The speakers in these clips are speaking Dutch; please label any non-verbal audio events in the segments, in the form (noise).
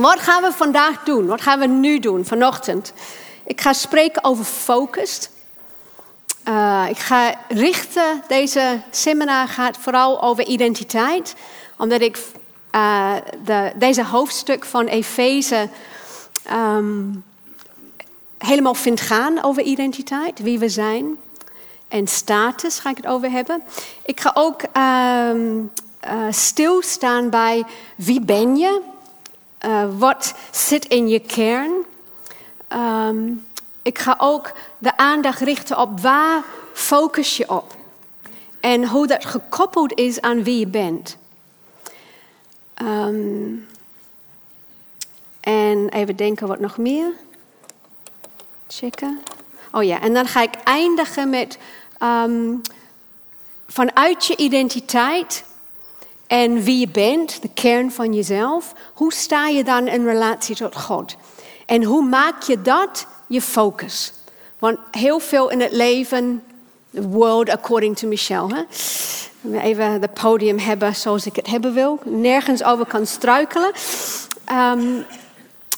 Wat gaan we vandaag doen? Wat gaan we nu doen, vanochtend? Ik ga spreken over focus. Uh, ik ga richten, deze seminar gaat vooral over identiteit. Omdat ik uh, de, deze hoofdstuk van Efeze um, helemaal vind gaan over identiteit, wie we zijn. En status ga ik het over hebben. Ik ga ook um, uh, stilstaan bij wie ben je? Uh, wat zit in je kern? Um, ik ga ook de aandacht richten op waar focus je op. En hoe dat gekoppeld is aan wie je bent. Um, en even denken wat nog meer. Checken. Oh ja, en dan ga ik eindigen met um, vanuit je identiteit en wie je bent, de kern van jezelf, hoe sta je dan in relatie tot God? En hoe maak je dat je focus? Want heel veel in het leven, the world according to Michelle, hè? even het podium hebben zoals ik het hebben wil, nergens over kan struikelen. Um,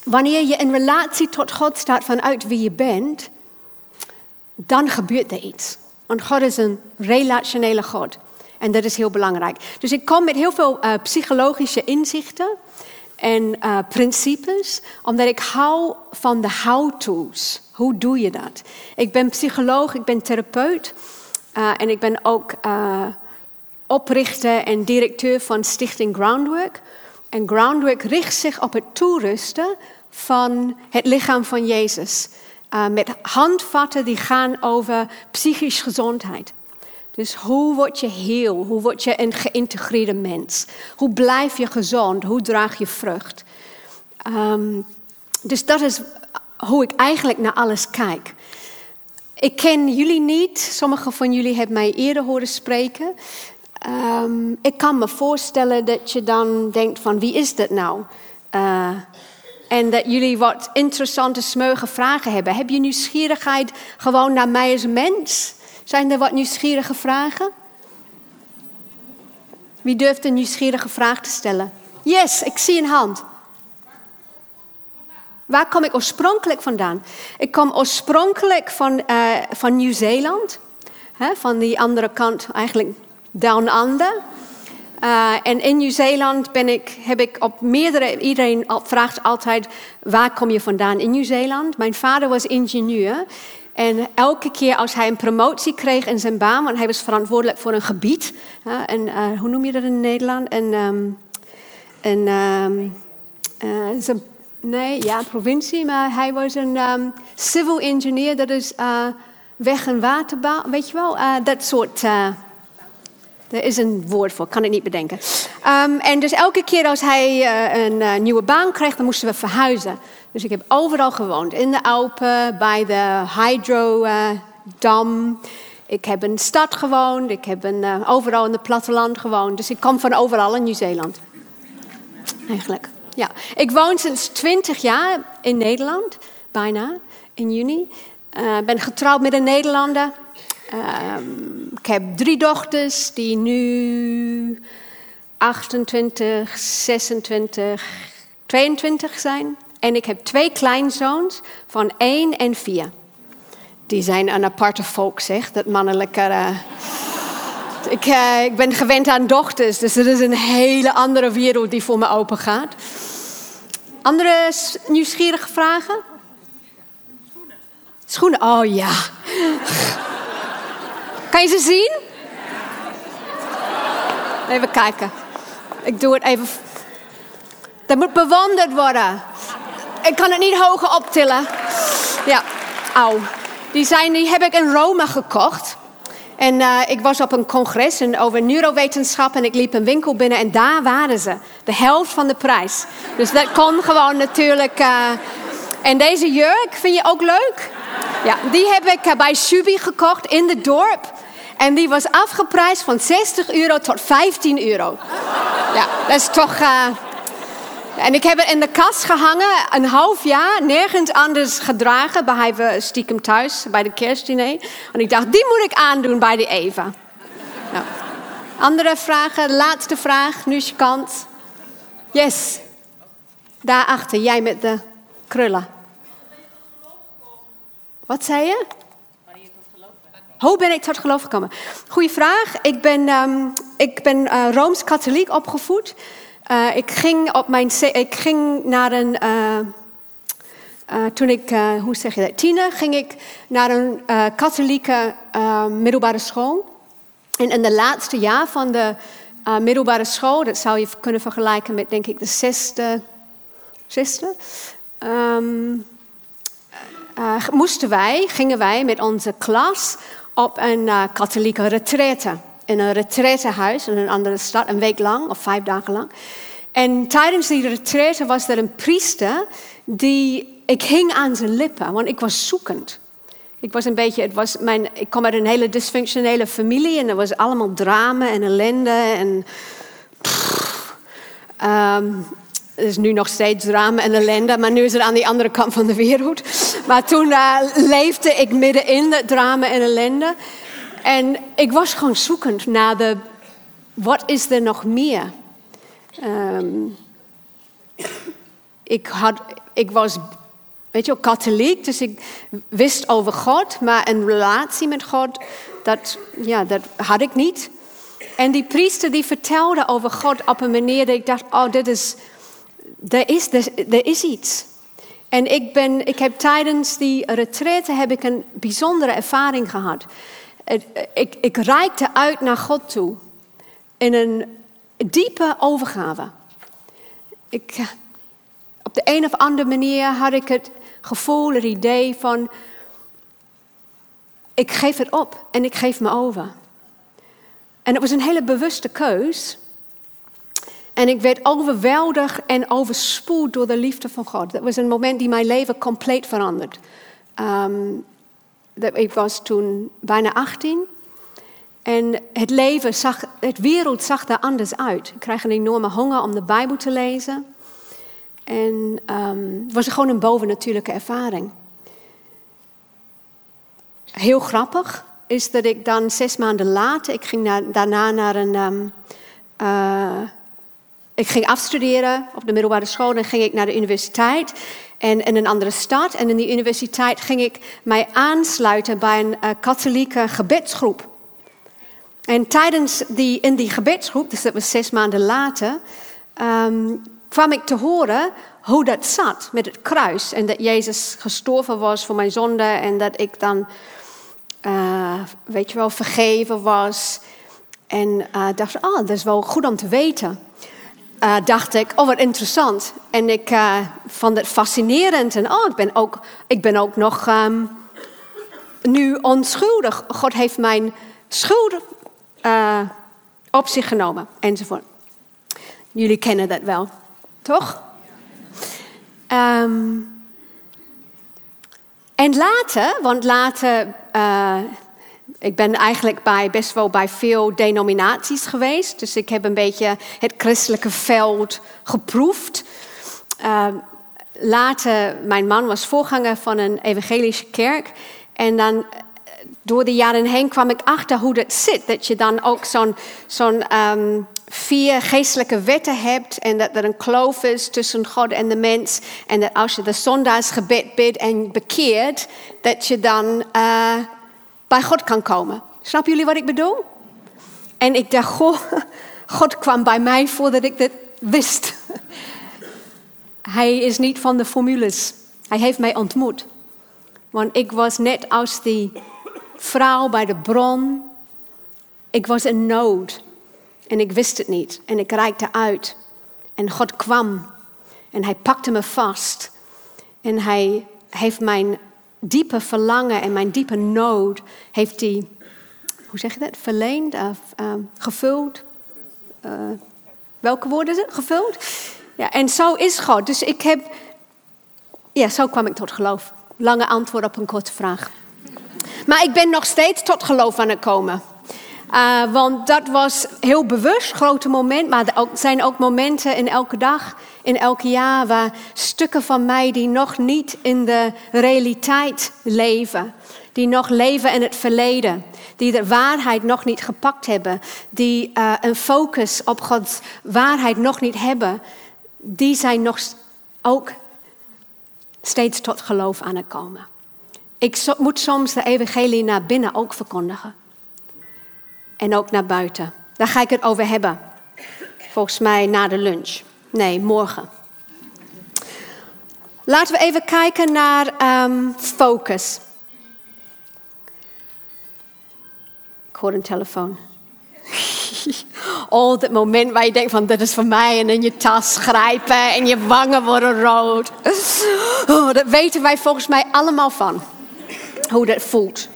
wanneer je in relatie tot God staat vanuit wie je bent, dan gebeurt er iets. Want God is een relationele God. En dat is heel belangrijk. Dus ik kom met heel veel uh, psychologische inzichten en uh, principes, omdat ik hou van de how-to's. Hoe doe je dat? Ik ben psycholoog, ik ben therapeut uh, en ik ben ook oprichter en directeur van Stichting Groundwork. En Groundwork richt zich op het toerusten van het lichaam van Jezus. met handvatten die gaan over psychische gezondheid. Dus hoe word je heel? Hoe word je een geïntegreerde mens? Hoe blijf je gezond? Hoe draag je vrucht? Um, dus dat is hoe ik eigenlijk naar alles kijk. Ik ken jullie niet. Sommigen van jullie hebben mij eerder horen spreken. Um, ik kan me voorstellen dat je dan denkt van wie is dat nou? Uh, en dat jullie wat interessante, smeuige vragen hebben. Heb je nieuwsgierigheid gewoon naar mij als mens? Zijn er wat nieuwsgierige vragen? Wie durft een nieuwsgierige vraag te stellen? Yes, ik zie een hand. Waar kom ik oorspronkelijk vandaan? Ik kom oorspronkelijk van, uh, van Nieuw-Zeeland. Van die andere kant, eigenlijk down under. Uh, en in Nieuw-Zeeland ben ik, heb ik op meerdere... Iedereen vraagt altijd, waar kom je vandaan in Nieuw-Zeeland? Mijn vader was ingenieur. En elke keer als hij een promotie kreeg in zijn baan, want hij was verantwoordelijk voor een gebied. en uh, hoe noem je dat in Nederland? Een, een, um, uh, een, nee, ja, provincie, maar hij was een um, civil engineer, dat is uh, weg- en waterbouw, weet je wel? dat soort. er is een woord voor, kan ik niet bedenken. En dus elke keer als hij een nieuwe baan kreeg, dan moesten we verhuizen. Dus ik heb overal gewoond. In de Alpen, bij de hydrodam. ik heb in stad gewoond. Ik heb in, uh, overal in het platteland gewoond. Dus ik kom van overal in Nieuw-Zeeland. Eigenlijk. Ja. Ik woon sinds 20 jaar in Nederland. Bijna. In juni. Ik uh, ben getrouwd met een Nederlander. Uh, ik heb drie dochters die nu 28, 26, 22 zijn. En ik heb twee kleinzoons van één en vier. Die zijn een aparte volk, zeg. Dat mannelijke... Uh... (laughs) ik, uh, ik ben gewend aan dochters, dus er is een hele andere wereld die voor me open gaat. Andere nieuwsgierige vragen? Schoenen. Schoenen, oh ja. (laughs) kan je ze zien? Even kijken. Ik doe het even. Dat moet bewonderd worden. Ik kan het niet hoger optillen. Ja, auw. Die, zijn, die heb ik in Rome gekocht. En uh, ik was op een congres over neurowetenschap en ik liep een winkel binnen en daar waren ze. De helft van de prijs. Dus dat kon gewoon natuurlijk. Uh... En deze jurk vind je ook leuk? Ja, die heb ik uh, bij Subi gekocht in het dorp. En die was afgeprijsd van 60 euro tot 15 euro. Ja, dat is toch. En ik heb het in de kast gehangen, een half jaar, nergens anders gedragen, behalve stiekem thuis bij de kerstdiner. En ik dacht, die moet ik aandoen bij de Eva. Nou. Andere vragen, laatste vraag, nu is je kans. Yes. Daarachter, jij met de krullen. Wat zei je? Hoe ben ik tot geloof gekomen? Goeie vraag. Ik ben, um, ik ben uh, Rooms-katholiek opgevoed. Uh, ik, ging op mijn, ik ging naar een. Uh, toen ik, hoe zeg je dat, tiener, ging ik naar een katholieke middelbare school. En in de laatste jaar van de middelbare school, dat zou je kunnen vergelijken met, denk ik, de zesde. zesde um, moesten wij, gingen wij met onze klas op een katholieke retraite. In een retraitehuis in een andere stad, een week lang of vijf dagen lang. En tijdens die retraite was er een priester die. Ik hing aan zijn lippen, want ik was zoekend. Ik was een beetje, het was mijn, ik kom uit een hele dysfunctionele familie en er was allemaal drama en ellende en. Um, er is nu nog steeds drama en ellende, maar nu is het aan die andere kant van de wereld. Maar toen uh, leefde ik midden in het drama en ellende. En ik was gewoon zoekend naar de, wat is er nog meer? Um, ik, had, ik was, weet je katholiek, dus ik wist over God, maar een relatie met God, dat, ja, dat had ik niet. En die priester die vertelde over God op een manier dat ik dacht, oh, dit is er is, er, is iets. En ik, ben, ik heb tijdens die retraite heb ik een bijzondere ervaring gehad. Ik, ik reikte uit naar God toe. In een diepe overgave. Ik, op de een of andere manier had ik het gevoel, het idee van... Ik geef het op en ik geef me over. En het was een hele bewuste keus. En ik werd overweldigd en overspoeld door de liefde van God. Dat was een moment die mijn leven compleet veranderd. Um, ik was toen bijna 18. En het leven zag, het wereld zag er anders uit. Ik kreeg een enorme honger om de Bijbel te lezen. En um, het was gewoon een bovennatuurlijke ervaring. Heel grappig is dat ik dan zes maanden later, ik ging daarna naar een um, uh, ik ging afstuderen op de middelbare school. Dan ging ik naar de universiteit en in een andere stad. En in die universiteit ging ik mij aansluiten bij een uh, katholieke gebedsgroep. En tijdens die, in die gebedsgroep, dus dat was zes maanden later, um, kwam ik te horen hoe dat zat met het kruis. En dat Jezus gestorven was voor mijn zonde en dat ik dan, uh, weet je wel, vergeven was. En uh, dacht, ah, dat is wel goed om te weten uh, dacht ik, oh wat interessant. En ik uh, vond het fascinerend. En oh, ik ben ook, ik ben ook nog um, nu onschuldig. God heeft mijn schuld uh, op zich genomen. Enzovoort. Jullie kennen dat wel, toch? Um, en later, want later ik ben eigenlijk bij, best wel bij veel denominaties geweest. Dus ik heb een beetje het christelijke veld geproefd. Uh, later, mijn man was voorganger van een evangelische kerk. En dan door de jaren heen kwam ik achter hoe dat zit. Dat je dan ook zo'n um, vier geestelijke wetten hebt. En dat er een kloof is tussen God en de mens. En dat als je de zondagsgebed bidt en bekeert, dat je dan uh, bij God kan komen. Snappen jullie wat ik bedoel? En ik dacht, goh, (laughs) God kwam bij mij voordat ik dit wist. (laughs) Hij is niet van de formules. Hij heeft mij ontmoet. Want ik was net als die vrouw bij de bron. Ik was in nood. En ik wist het niet. En ik reikte uit. En God kwam. En hij pakte me vast. En hij heeft mijn diepe verlangen en mijn diepe nood heeft hij, hoe zeg je dat, verleend, of, uh, gevuld. Uh, welke woorden is het? Gevuld? Ja, en zo is God. Dus ik heb, ja, zo kwam ik tot geloof. Lange antwoord op een korte vraag. Maar ik ben nog steeds tot geloof aan het komen. Uh, want dat was heel bewust, grote moment. Maar er zijn ook momenten in elke dag, in elk jaar, waar stukken van mij die nog niet in de realiteit leven, die nog leven in het verleden, die de waarheid nog niet gepakt hebben, die uh, een focus op Gods waarheid nog niet hebben, die zijn nog ook steeds tot geloof aan het komen. Ik moet soms de evangelie naar binnen ook verkondigen. En ook naar buiten. Daar ga ik het over hebben. Volgens mij na de lunch. Nee, morgen. Laten we even kijken naar um, focus. Ik hoor een telefoon. (laughs) Oh, dat moment waar je denkt van dit is voor mij en in je tas grijpen en je wangen worden rood. Oh, dat weten wij volgens mij allemaal van. Hoe dat voelt.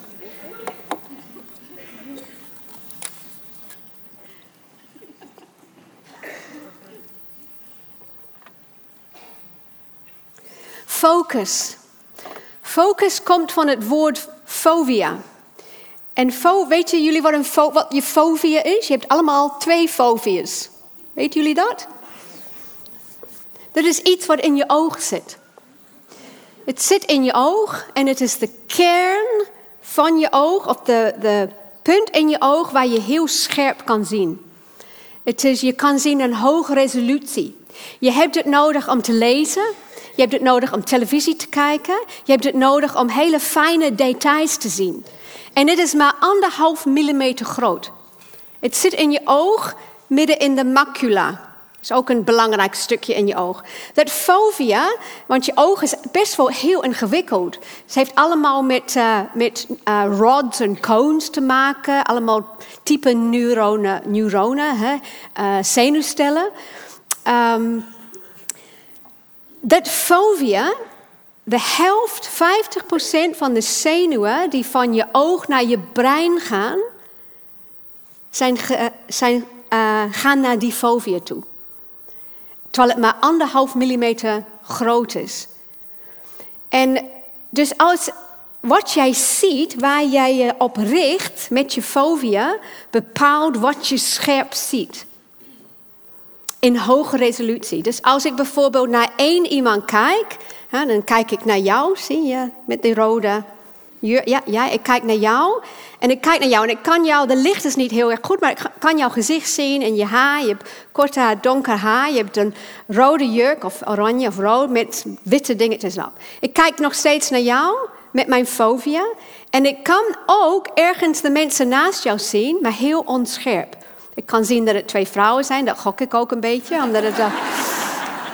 Focus. Focus komt van het woord fobia. En fo, weten jullie wat, een wat je fobia is? Je hebt allemaal twee fobia's. Weten jullie dat? Dat is iets wat in je oog zit. Het zit in je oog en het is de kern van je oog, of de, de punt in je oog waar je heel scherp kan zien. Het is, je kan zien een hoge resolutie. Je hebt het nodig om te lezen, je hebt het nodig om televisie te kijken. Je hebt het nodig om hele fijne details te zien. En het is maar anderhalf millimeter groot. Het zit in je oog, midden in de macula. Dat is ook een belangrijk stukje in je oog. Dat fovea, want je oog is best wel heel ingewikkeld. Het heeft allemaal met, uh, met uh, rods en cones te maken. Allemaal type neuronen, neuronen hè? Uh, zenuwstellen. Um, dat fovea, de helft, 50% van de zenuwen die van je oog naar je brein gaan, zijn, zijn, uh, gaan naar die fovea toe. Terwijl het maar anderhalf millimeter groot is. En dus als wat jij ziet, waar jij je op richt met je fovea, bepaalt wat je scherp ziet in hoge resolutie. Dus als ik bijvoorbeeld naar één iemand kijk, hè, dan kijk ik naar jou, zie je, met die rode. Ja, ja, ik kijk naar jou en ik kijk naar jou en ik kan jou, de licht is niet heel erg goed, maar ik kan jouw gezicht zien en je haar. Je hebt kort haar, donker haar, je hebt een rode jurk of oranje of rood met witte dingetjes op. Ik kijk nog steeds naar jou met mijn fobia en ik kan ook ergens de mensen naast jou zien, maar heel onscherp. Ik kan zien dat het twee vrouwen zijn, dat gok ik ook een beetje. Omdat het.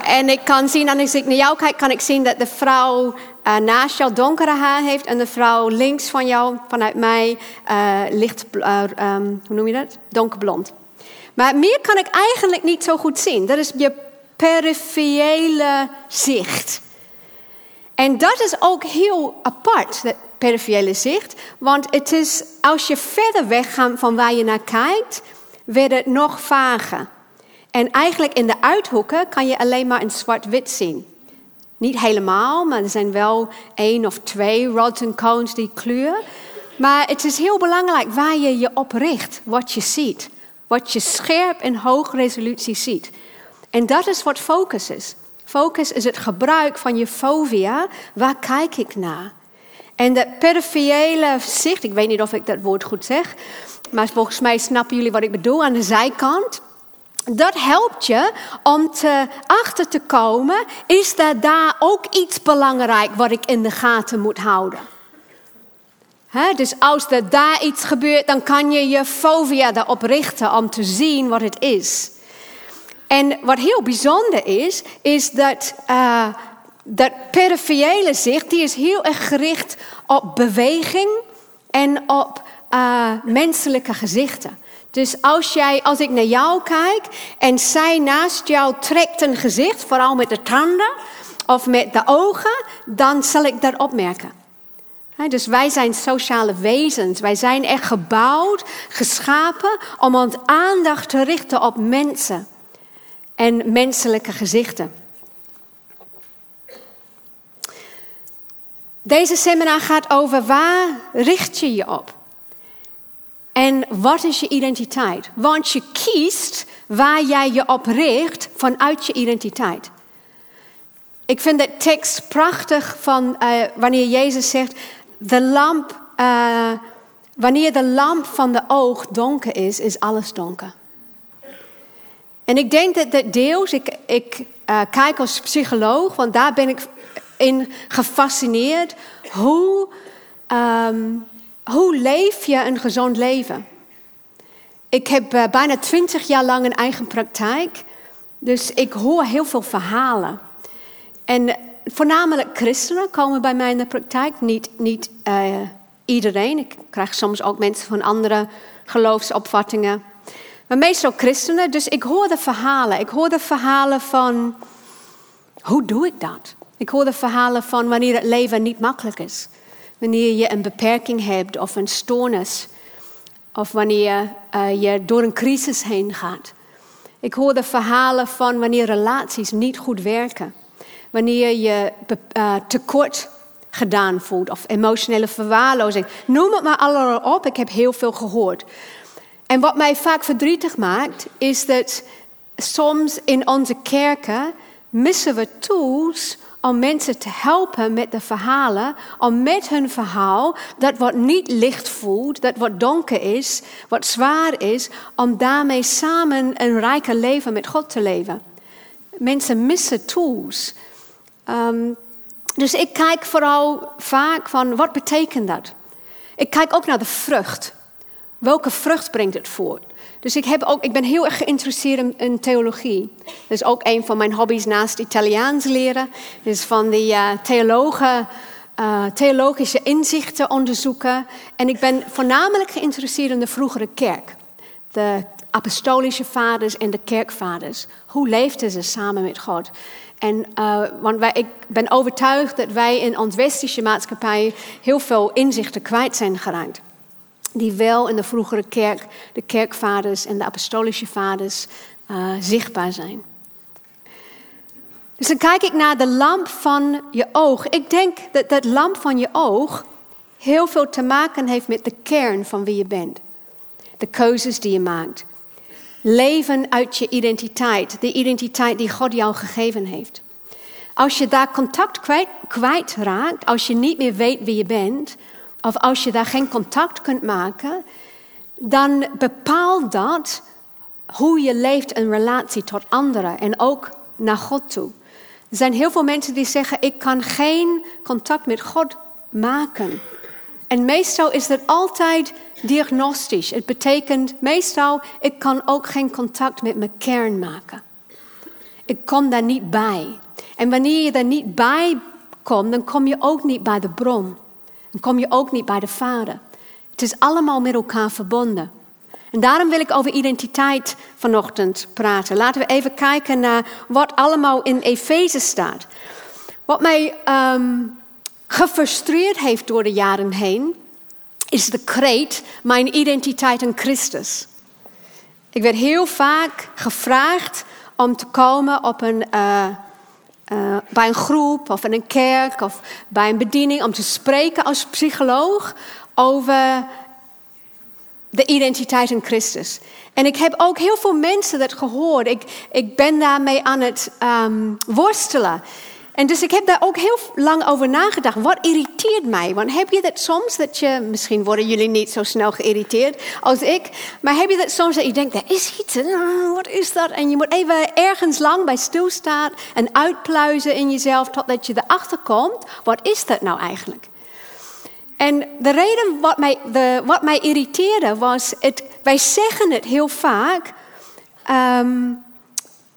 En ik kan zien, als ik naar jou kijk, kan ik zien dat de vrouw uh, naast jou donkere haar heeft en de vrouw links van jou, vanuit mij, uh, licht, um, hoe noem je dat? Donkerblond. Maar meer kan ik eigenlijk niet zo goed zien. Dat is je periferiële zicht. En dat is ook heel apart, dat periferiële zicht. Want het is, als je verder weggaat van waar je naar kijkt, werd het nog vager. En eigenlijk in de uithoeken kan je alleen maar een zwart-wit zien. Niet helemaal, maar er zijn wel één of twee rods en cones die kleuren. Maar het is heel belangrijk waar je je op richt, wat je ziet. Wat je scherp en hoog resolutie ziet. En dat is wat focus is. Focus is het gebruik van je fovea. Waar kijk ik naar? En dat periferiële zicht, ik weet niet of ik dat woord goed zeg, maar volgens mij snappen jullie wat ik bedoel aan de zijkant. Dat helpt je om te, achter te komen, is er daar ook iets belangrijk wat ik in de gaten moet houden. dus als er daar iets gebeurt, dan kan je je fovea erop richten om te zien wat het is. En wat heel bijzonder is, is dat, uh, dat periferiële zicht, die is heel erg gericht op beweging en op uh, menselijke gezichten. Dus als, jij, als ik naar jou kijk en zij naast jou trekt een gezicht, vooral met de tanden of met de ogen, dan zal ik dat opmerken. dus wij zijn sociale wezens. Wij zijn echt gebouwd, geschapen om ons aandacht te richten op mensen en menselijke gezichten. Deze seminar gaat over waar richt je je op? En wat is je identiteit? Want je kiest waar jij je op richt vanuit je identiteit. Ik vind de tekst prachtig van uh, wanneer Jezus zegt: de lamp, uh, wanneer de lamp van de oog donker is, is alles donker. En ik denk dat dat deels, ik, ik uh, kijk als psycholoog, want daar ben ik in gefascineerd. Hoe, um, hoe leef je een gezond leven? Ik heb uh, bijna twintig jaar lang een eigen praktijk. Dus ik hoor heel veel verhalen. En voornamelijk christenen komen bij mij in de praktijk. Niet, niet uh, iedereen. Ik krijg soms ook mensen van andere geloofsopvattingen. Maar meestal christenen. Dus ik hoor de verhalen. Ik hoor de verhalen van... Hoe doe ik dat? Ik hoor de verhalen van wanneer het leven niet makkelijk is. Wanneer je een beperking hebt of een stoornis. Of wanneer uh, je door een crisis heen gaat. Ik hoor de verhalen van wanneer relaties niet goed werken. Wanneer je uh, tekort gedaan voelt of emotionele verwaarlozing. Noem het maar allemaal op, ik heb heel veel gehoord. En wat mij vaak verdrietig maakt, is dat soms in onze kerken missen we tools om mensen te helpen met de verhalen, om met hun verhaal, dat wat niet licht voelt, dat wat donker is, wat zwaar is, om daarmee samen een rijker leven met God te leven. Mensen missen tools. Um, dus ik kijk vooral vaak van wat betekent dat? Ik kijk ook naar de vrucht. Welke vrucht brengt het voort? Dus ik, heb ook, ik ben heel erg geïnteresseerd in, theologie. Dat is ook een van mijn hobby's naast Italiaans leren. Dus van die uh, theologen, uh, theologische inzichten onderzoeken. En ik ben voornamelijk geïnteresseerd in de vroegere kerk. De apostolische vaders en de kerkvaders. Hoe leefden ze samen met God? En, uh, want wij, ik ben overtuigd dat wij in ons westerse maatschappij heel veel inzichten kwijt zijn geraakt. Die wel in de vroegere kerk, de kerkvaders en de apostolische vaders uh, zichtbaar zijn. Dus dan kijk ik naar de lamp van je oog. Ik denk dat dat lamp van je oog heel veel te maken heeft met de kern van wie je bent. De keuzes die je maakt. Leven uit je identiteit, de identiteit die God jou gegeven heeft. Als je daar contact kwijt, kwijtraakt, als je niet meer weet wie je bent, of als je daar geen contact kunt maken, dan bepaalt dat hoe je leeft in relatie tot anderen en ook naar God toe. Er zijn heel veel mensen die zeggen: Ik kan geen contact met God maken. En meestal is dat altijd diagnostisch. Het betekent meestal, ik kan ook geen contact met mijn kern maken. Ik kom daar niet bij. En wanneer je daar niet bij komt, dan kom je ook niet bij de bron. Dan kom je ook niet bij de Vader. Het is allemaal met elkaar verbonden. En daarom wil ik over identiteit vanochtend praten. Laten we even kijken naar wat allemaal in Efeze staat. Wat mij um, gefrustreerd heeft door de jaren heen, is de kreet mijn identiteit in Christus. Ik werd heel vaak gevraagd om te komen op een, uh, uh, bij een groep of in een kerk of bij een bediening om te spreken als psycholoog over de identiteit in Christus. En ik heb ook heel veel mensen dat gehoord. Ik, ik ben daarmee aan het um, worstelen. En dus ik heb daar ook heel lang over nagedacht. Wat irriteert mij? Want heb je dat soms dat je, misschien worden jullie niet zo snel geïrriteerd als ik, maar heb je dat soms dat je denkt, er is iets, wat is dat? En je moet even ergens lang bij stilstaan en uitpluizen in jezelf totdat je erachter komt, wat is dat nou eigenlijk? En de reden wat mij, wat mij irriteerde was, wij zeggen het heel vaak, um,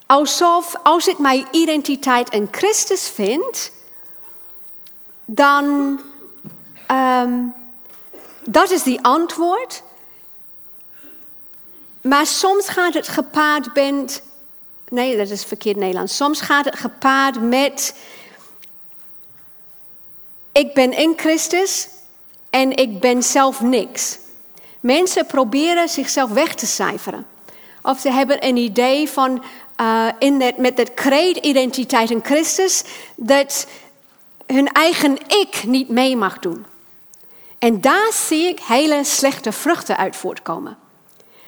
alsof als ik mijn identiteit in Christus vind, dan um, dat is die antwoord. Maar soms gaat het gepaard met, nee, dat is verkeerd Nederlands. Soms gaat het gepaard met, ik ben in Christus en ik ben zelf niks. Mensen proberen zichzelf weg te cijferen. Of ze hebben een idee van, uh, in dat, met dat kreet identiteit in Christus, dat hun eigen ik niet mee mag doen. En daar zie ik hele slechte vruchten uit voortkomen.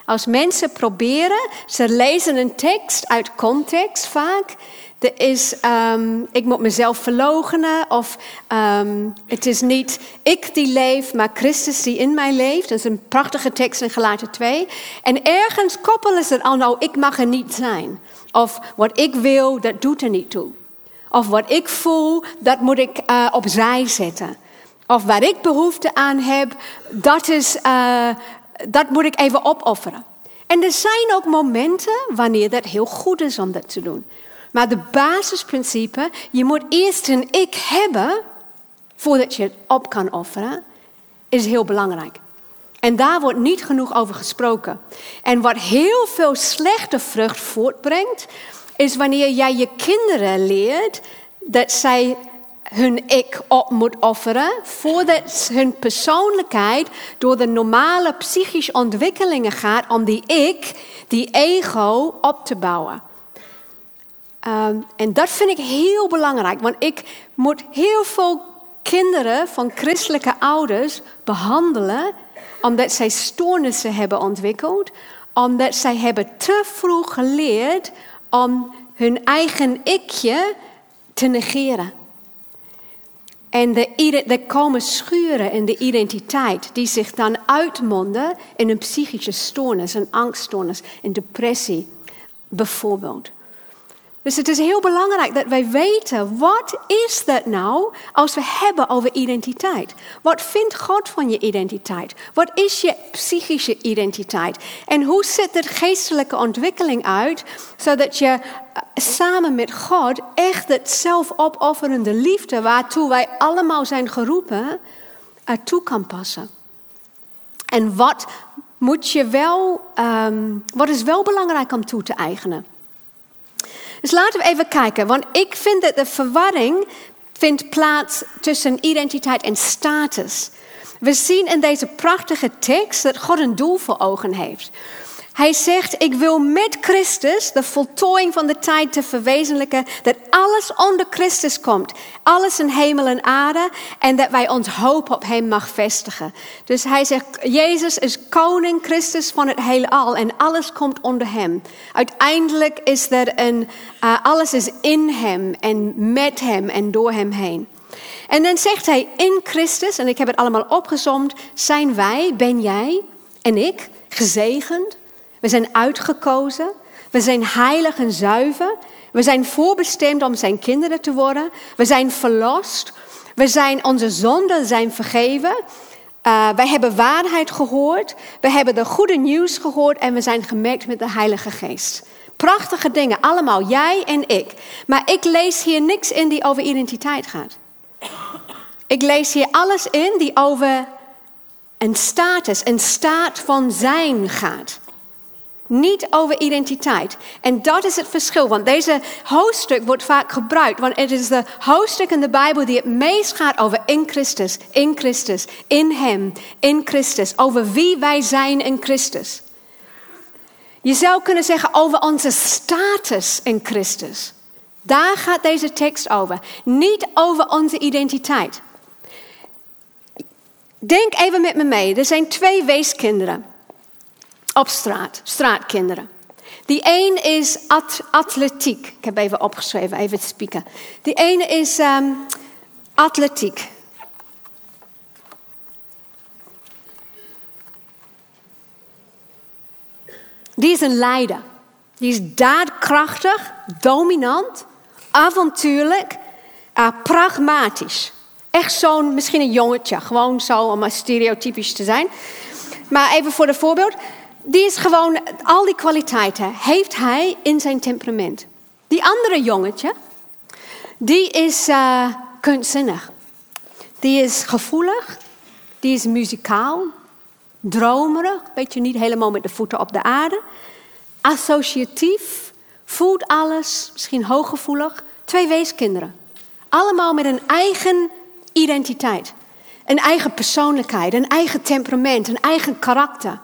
Als mensen proberen, ze lezen een tekst uit context vaak, Er is, ehm, ik moet mezelf verloochenen. Of ehm, het is niet ik die leef, maar Christus die in mij leeft. Dat is een prachtige tekst in Galaten 2. En ergens koppelen ze het al, nou, ik mag er niet zijn. Of wat ik wil, dat doet er niet toe. Of wat ik voel, dat moet ik uh, opzij zetten. Of waar ik behoefte aan heb, dat, is, uh, dat moet ik even opofferen. En er zijn ook momenten wanneer dat heel goed is om dat te doen. Maar de basisprincipe, je moet eerst een ik hebben voordat je het op kan offeren, is heel belangrijk. En daar wordt niet genoeg over gesproken. En wat heel veel slechte vrucht voortbrengt, is wanneer jij je kinderen leert dat zij hun ik op moet offeren voordat hun persoonlijkheid door de normale psychische ontwikkelingen gaat om die ik, die ego op te bouwen. Ehm, en dat vind ik heel belangrijk, want ik moet heel veel kinderen van christelijke ouders behandelen omdat zij stoornissen hebben ontwikkeld, omdat zij hebben te vroeg geleerd om hun eigen ikje te negeren. En er komen schuren in de identiteit die zich dan uitmonden in een psychische stoornis, een angststoornis, een depressie bijvoorbeeld. Dus het is heel belangrijk dat wij weten, wat is dat nou als we hebben over identiteit? Wat vindt God van je identiteit? Wat is je psychische identiteit? En hoe ziet de geestelijke ontwikkeling uit, zodat je eh, samen met God echt het zelfopofferende liefde, waartoe wij allemaal zijn geroepen, ertoe kan passen? En wat moet je wel, um, wat is wel belangrijk om toe te eigenen? Dus laten we even kijken, want ik vind dat de verwarring vindt plaats tussen identiteit en status. We zien in deze prachtige tekst dat God een doel voor ogen heeft. Hij zegt, ik wil met Christus de voltooiing van de tijd te verwezenlijken, dat alles onder Christus komt. Alles in hemel en aarde en dat wij ons hoop op Hem mag vestigen. Dus hij zegt, Jezus is koning Christus van het heelal en alles komt onder Hem. Uiteindelijk is er een, uh, alles is in Hem en met Hem en door Hem heen. En dan zegt hij, in Christus, en ik heb het allemaal opgezomd, zijn wij, ben jij en ik gezegend we zijn uitgekozen. We zijn heilig en zuiver. We zijn voorbestemd om zijn kinderen te worden. We zijn verlost. We zijn, onze zonden zijn vergeven. Uh, wij hebben waarheid gehoord. We hebben de goede nieuws gehoord. En we zijn gemerkt met de Heilige Geest. Prachtige dingen, allemaal, jij en ik. Maar ik lees hier niks in die over identiteit gaat. Ik lees hier alles in die over een status, een staat van zijn gaat. Niet over identiteit. En dat is het verschil, want deze hoofdstuk wordt vaak gebruikt, want het is de hoofdstuk in de Bijbel die het meest gaat over in Christus, in Christus, in Hem, in Christus, over wie wij zijn in Christus. Je zou kunnen zeggen over onze status in Christus. Daar gaat deze tekst over, niet over onze identiteit. Denk even met me mee, er zijn twee weeskinderen op straat, straatkinderen. Die een is atletiek. Ik heb even opgeschreven, even te spieken. Die ene is um, atletiek. Die is een leider. Die is daadkrachtig, dominant, avontuurlijk, uh, pragmatisch. Echt zo'n, misschien een jongetje, gewoon zo om maar stereotypisch te zijn. Maar even voor de voorbeeld die is gewoon, al die kwaliteiten heeft hij in zijn temperament. Die andere jongetje, die is uh, kunstzinnig. Die is gevoelig, die is muzikaal, dromerig, weet je, niet helemaal met de voeten op de aarde. Associatief, voelt alles, misschien hooggevoelig. Twee weeskinderen. Allemaal met een eigen identiteit. Een eigen persoonlijkheid, een eigen temperament, een eigen karakter.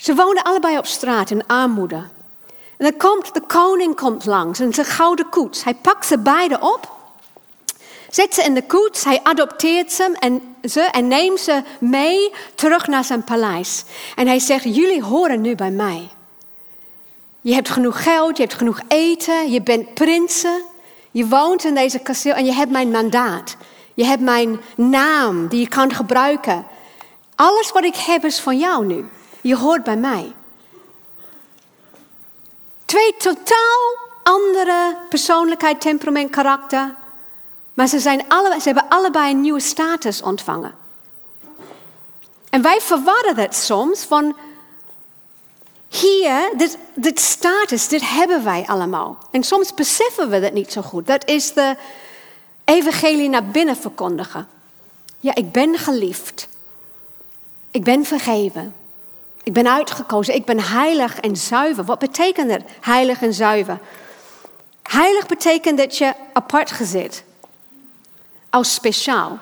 Ze woonden allebei op straat in armoede. En dan komt de koning komt langs in zijn gouden koets. Hij pakt ze beiden op, zet ze in de koets, hij adopteert ze en, ze en neemt ze mee terug naar zijn paleis. En hij zegt, jullie horen nu bij mij. Je hebt genoeg geld, je hebt genoeg eten, je bent prinsen. Je woont in deze kasteel en je hebt mijn mandaat. Je hebt mijn naam die je kan gebruiken. Alles wat ik heb is van jou nu. Je hoort bij mij. Twee totaal andere persoonlijkheid, temperament, karakter. Maar ze, zijn alle, ze hebben allebei een nieuwe status ontvangen. En wij verwarren dat soms van hier, dit, dit status, dit hebben wij allemaal. En soms beseffen we dat niet zo goed. Dat is de evangelie naar binnen verkondigen. Ja, ik ben geliefd. Ik ben vergeven. Ik ben uitgekozen. Ik ben heilig en zuiver. Wat betekent het, heilig en zuiver? Heilig betekent dat je apart gezet. Als speciaal.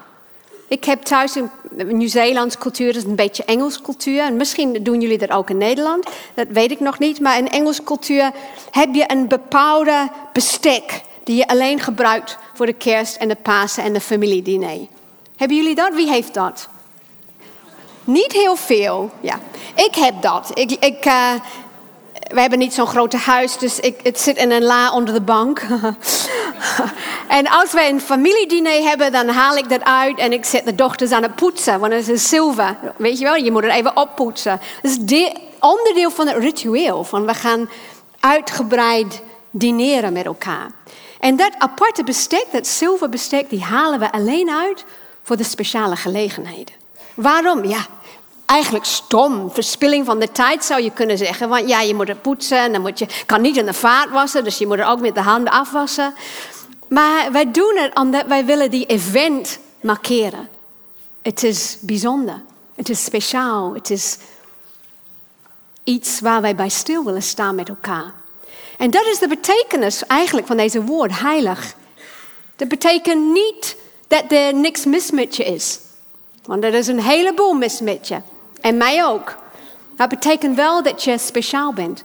Ik heb thuis een Nieuw-Zeelandse cultuur, dat is een beetje Engels cultuur. En misschien doen jullie dat ook in Nederland, dat weet ik nog niet. Maar in Engelse cultuur heb je een bepaalde bestek die je alleen gebruikt voor de kerst en de Pasen en de familiediner. Hebben jullie dat? Wie heeft dat? Niet heel veel, ja. Ik heb dat. Ik, ik, uh, we hebben niet zo'n groot huis, dus ik, het zit in een la onder de bank. (laughs) en als wij een familiediner hebben, dan haal ik dat uit en ik zet de dochters aan het poetsen, want het is zilver. Weet je wel, je moet het even oppoetsen. Dat is onderdeel van het ritueel, van we gaan uitgebreid dineren met elkaar. En dat aparte bestek, dat zilverbestek, die halen we alleen uit voor de speciale gelegenheden. Waarom? Ja, eigenlijk stom. Verspilling van de tijd zou je kunnen zeggen. Want ja, je moet het poetsen en dan moet je, kan niet in de vaat wassen, dus je moet het ook met de handen afwassen. Maar wij doen het omdat wij willen die event markeren. Het is bijzonder. Het is speciaal. Het is iets waar wij bij stil willen staan met elkaar. En dat is de betekenis eigenlijk van deze woord, heilig. Dat betekent niet dat er niks mis met je is. Want er is een heleboel mis met je. En mij ook. Dat betekent wel dat je speciaal bent.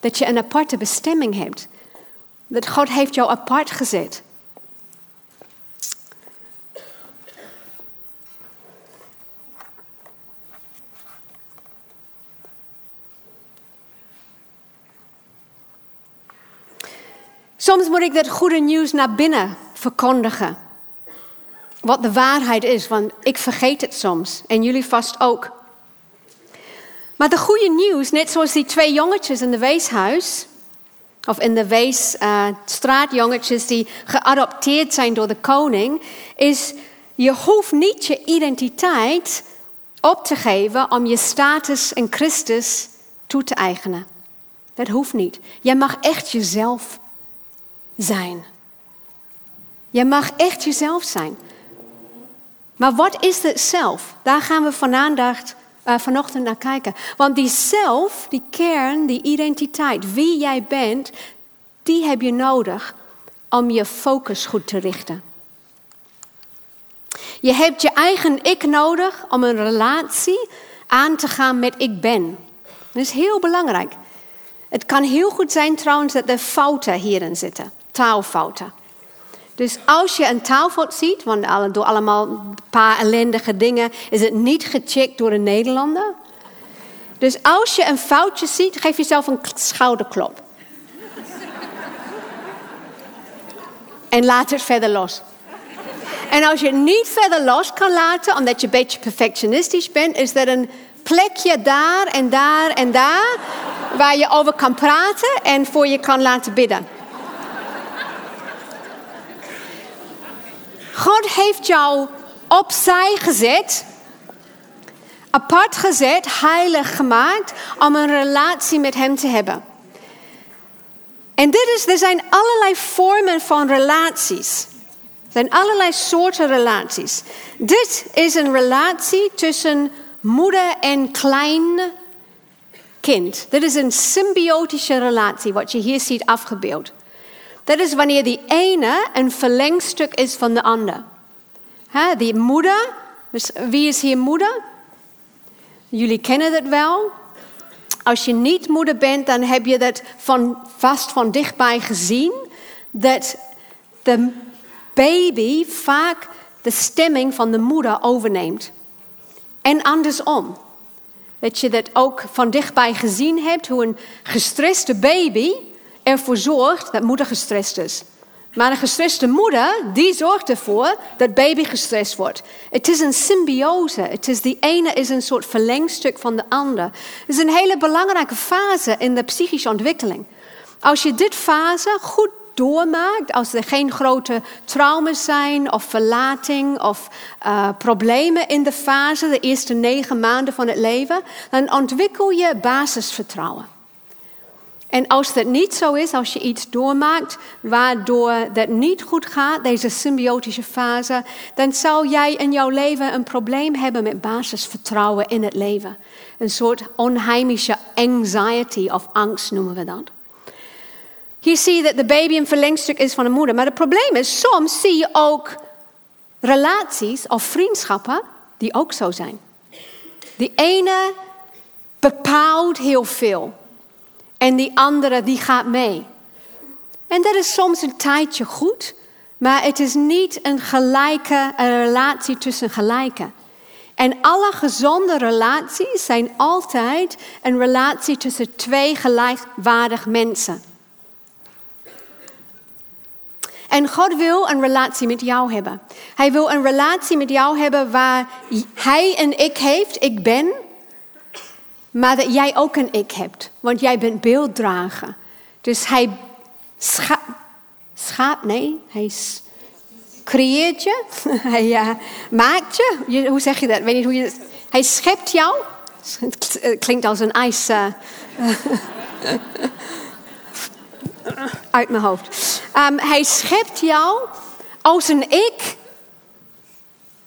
Dat je een aparte bestemming hebt. Dat God heeft jou apart gezet. Soms moet ik dat goede nieuws naar binnen verkondigen. Wat de waarheid is, want ik vergeet het soms. En jullie vast ook. Maar de goede nieuws, net zoals die twee jongetjes in de weeshuis, of in de weesstraatjongetjes uh, die geadopteerd zijn door de koning, is je hoeft niet je identiteit op te geven om je status in Christus toe te eigenen. Dat hoeft niet. Jij mag echt jezelf zijn. Jij mag echt jezelf zijn. Maar wat is het zelf? Daar gaan we van aandacht uh, vanochtend naar kijken. Want die zelf, die kern, die identiteit, wie jij bent, die heb je nodig om je focus goed te richten. Je hebt je eigen ik nodig om een relatie aan te gaan met ik ben. Dat is heel belangrijk. Het kan heel goed zijn trouwens dat er fouten hierin zitten, taalfouten. Dus als je een taalfout ziet, want door allemaal een paar ellendige dingen is het niet gecheckt door een Nederlander. Dus als je een foutje ziet, geef jezelf een schouderklop. en laat het verder los. En als je het niet verder los kan laten, omdat je een beetje perfectionistisch bent, is er een plekje daar en daar en daar waar je over kan praten en voor je kan laten bidden. God heeft jou opzij gezet, apart gezet, heilig gemaakt om een relatie met Hem te hebben. En dit is, er zijn allerlei vormen van relaties. Er zijn allerlei soorten relaties. Dit is een relatie tussen moeder en klein kind. Dit is een symbiotische relatie, wat je hier ziet afgebeeld. Dat is wanneer die ene een verlengstuk is van de ander. die moeder, dus wie is hier moeder? Jullie kennen het wel. Als je niet moeder bent, dan heb je dat van, vast van dichtbij gezien. Dat de baby vaak de stemming van de moeder overneemt. En andersom. Dat je dat ook van dichtbij gezien hebt, hoe een gestreste baby ervoor zorgt dat moeder gestrest is. Maar een gestreste moeder, die zorgt ervoor dat baby gestrest wordt. Het is een symbiose. Het is die ene is een soort verlengstuk van de ander. Het is een hele belangrijke fase in de psychische ontwikkeling. Als je dit fase goed doormaakt, als er geen grote trauma's zijn of verlating of uh, problemen in de fase, de eerste negen maanden van het leven, dan ontwikkel je basisvertrouwen. En als dat niet zo is, als je iets doormaakt waardoor dat niet goed gaat, deze symbiotische fase, dan zal jij in jouw leven een probleem hebben met basisvertrouwen in het leven. Een soort onheimische anxiety of angst noemen we dat. Hier zie je dat de baby een verlengstuk is van de moeder. Maar het probleem is, soms zie je ook relaties of vriendschappen die ook zo zijn. Die ene bepaalt heel veel. En die andere die gaat mee. En dat is soms een tijdje goed, maar het is niet een gelijke een relatie tussen gelijken. En alle gezonde relaties zijn altijd een relatie tussen twee gelijkwaardige mensen. En God wil een relatie met jou hebben. Hij wil een relatie met jou hebben waar Hij een ik heeft, ik ben, maar dat jij ook een ik hebt, want jij bent beelddrager. Dus hij scha schaap, nee, hij creëert je, (laughs) hij uh, maakt je. Hoe zeg je dat? Weet niet hoe je, hij schept jou. Het klinkt als een ijs. Uh, (laughs) uit mijn hoofd. Um, hij schept jou als een ik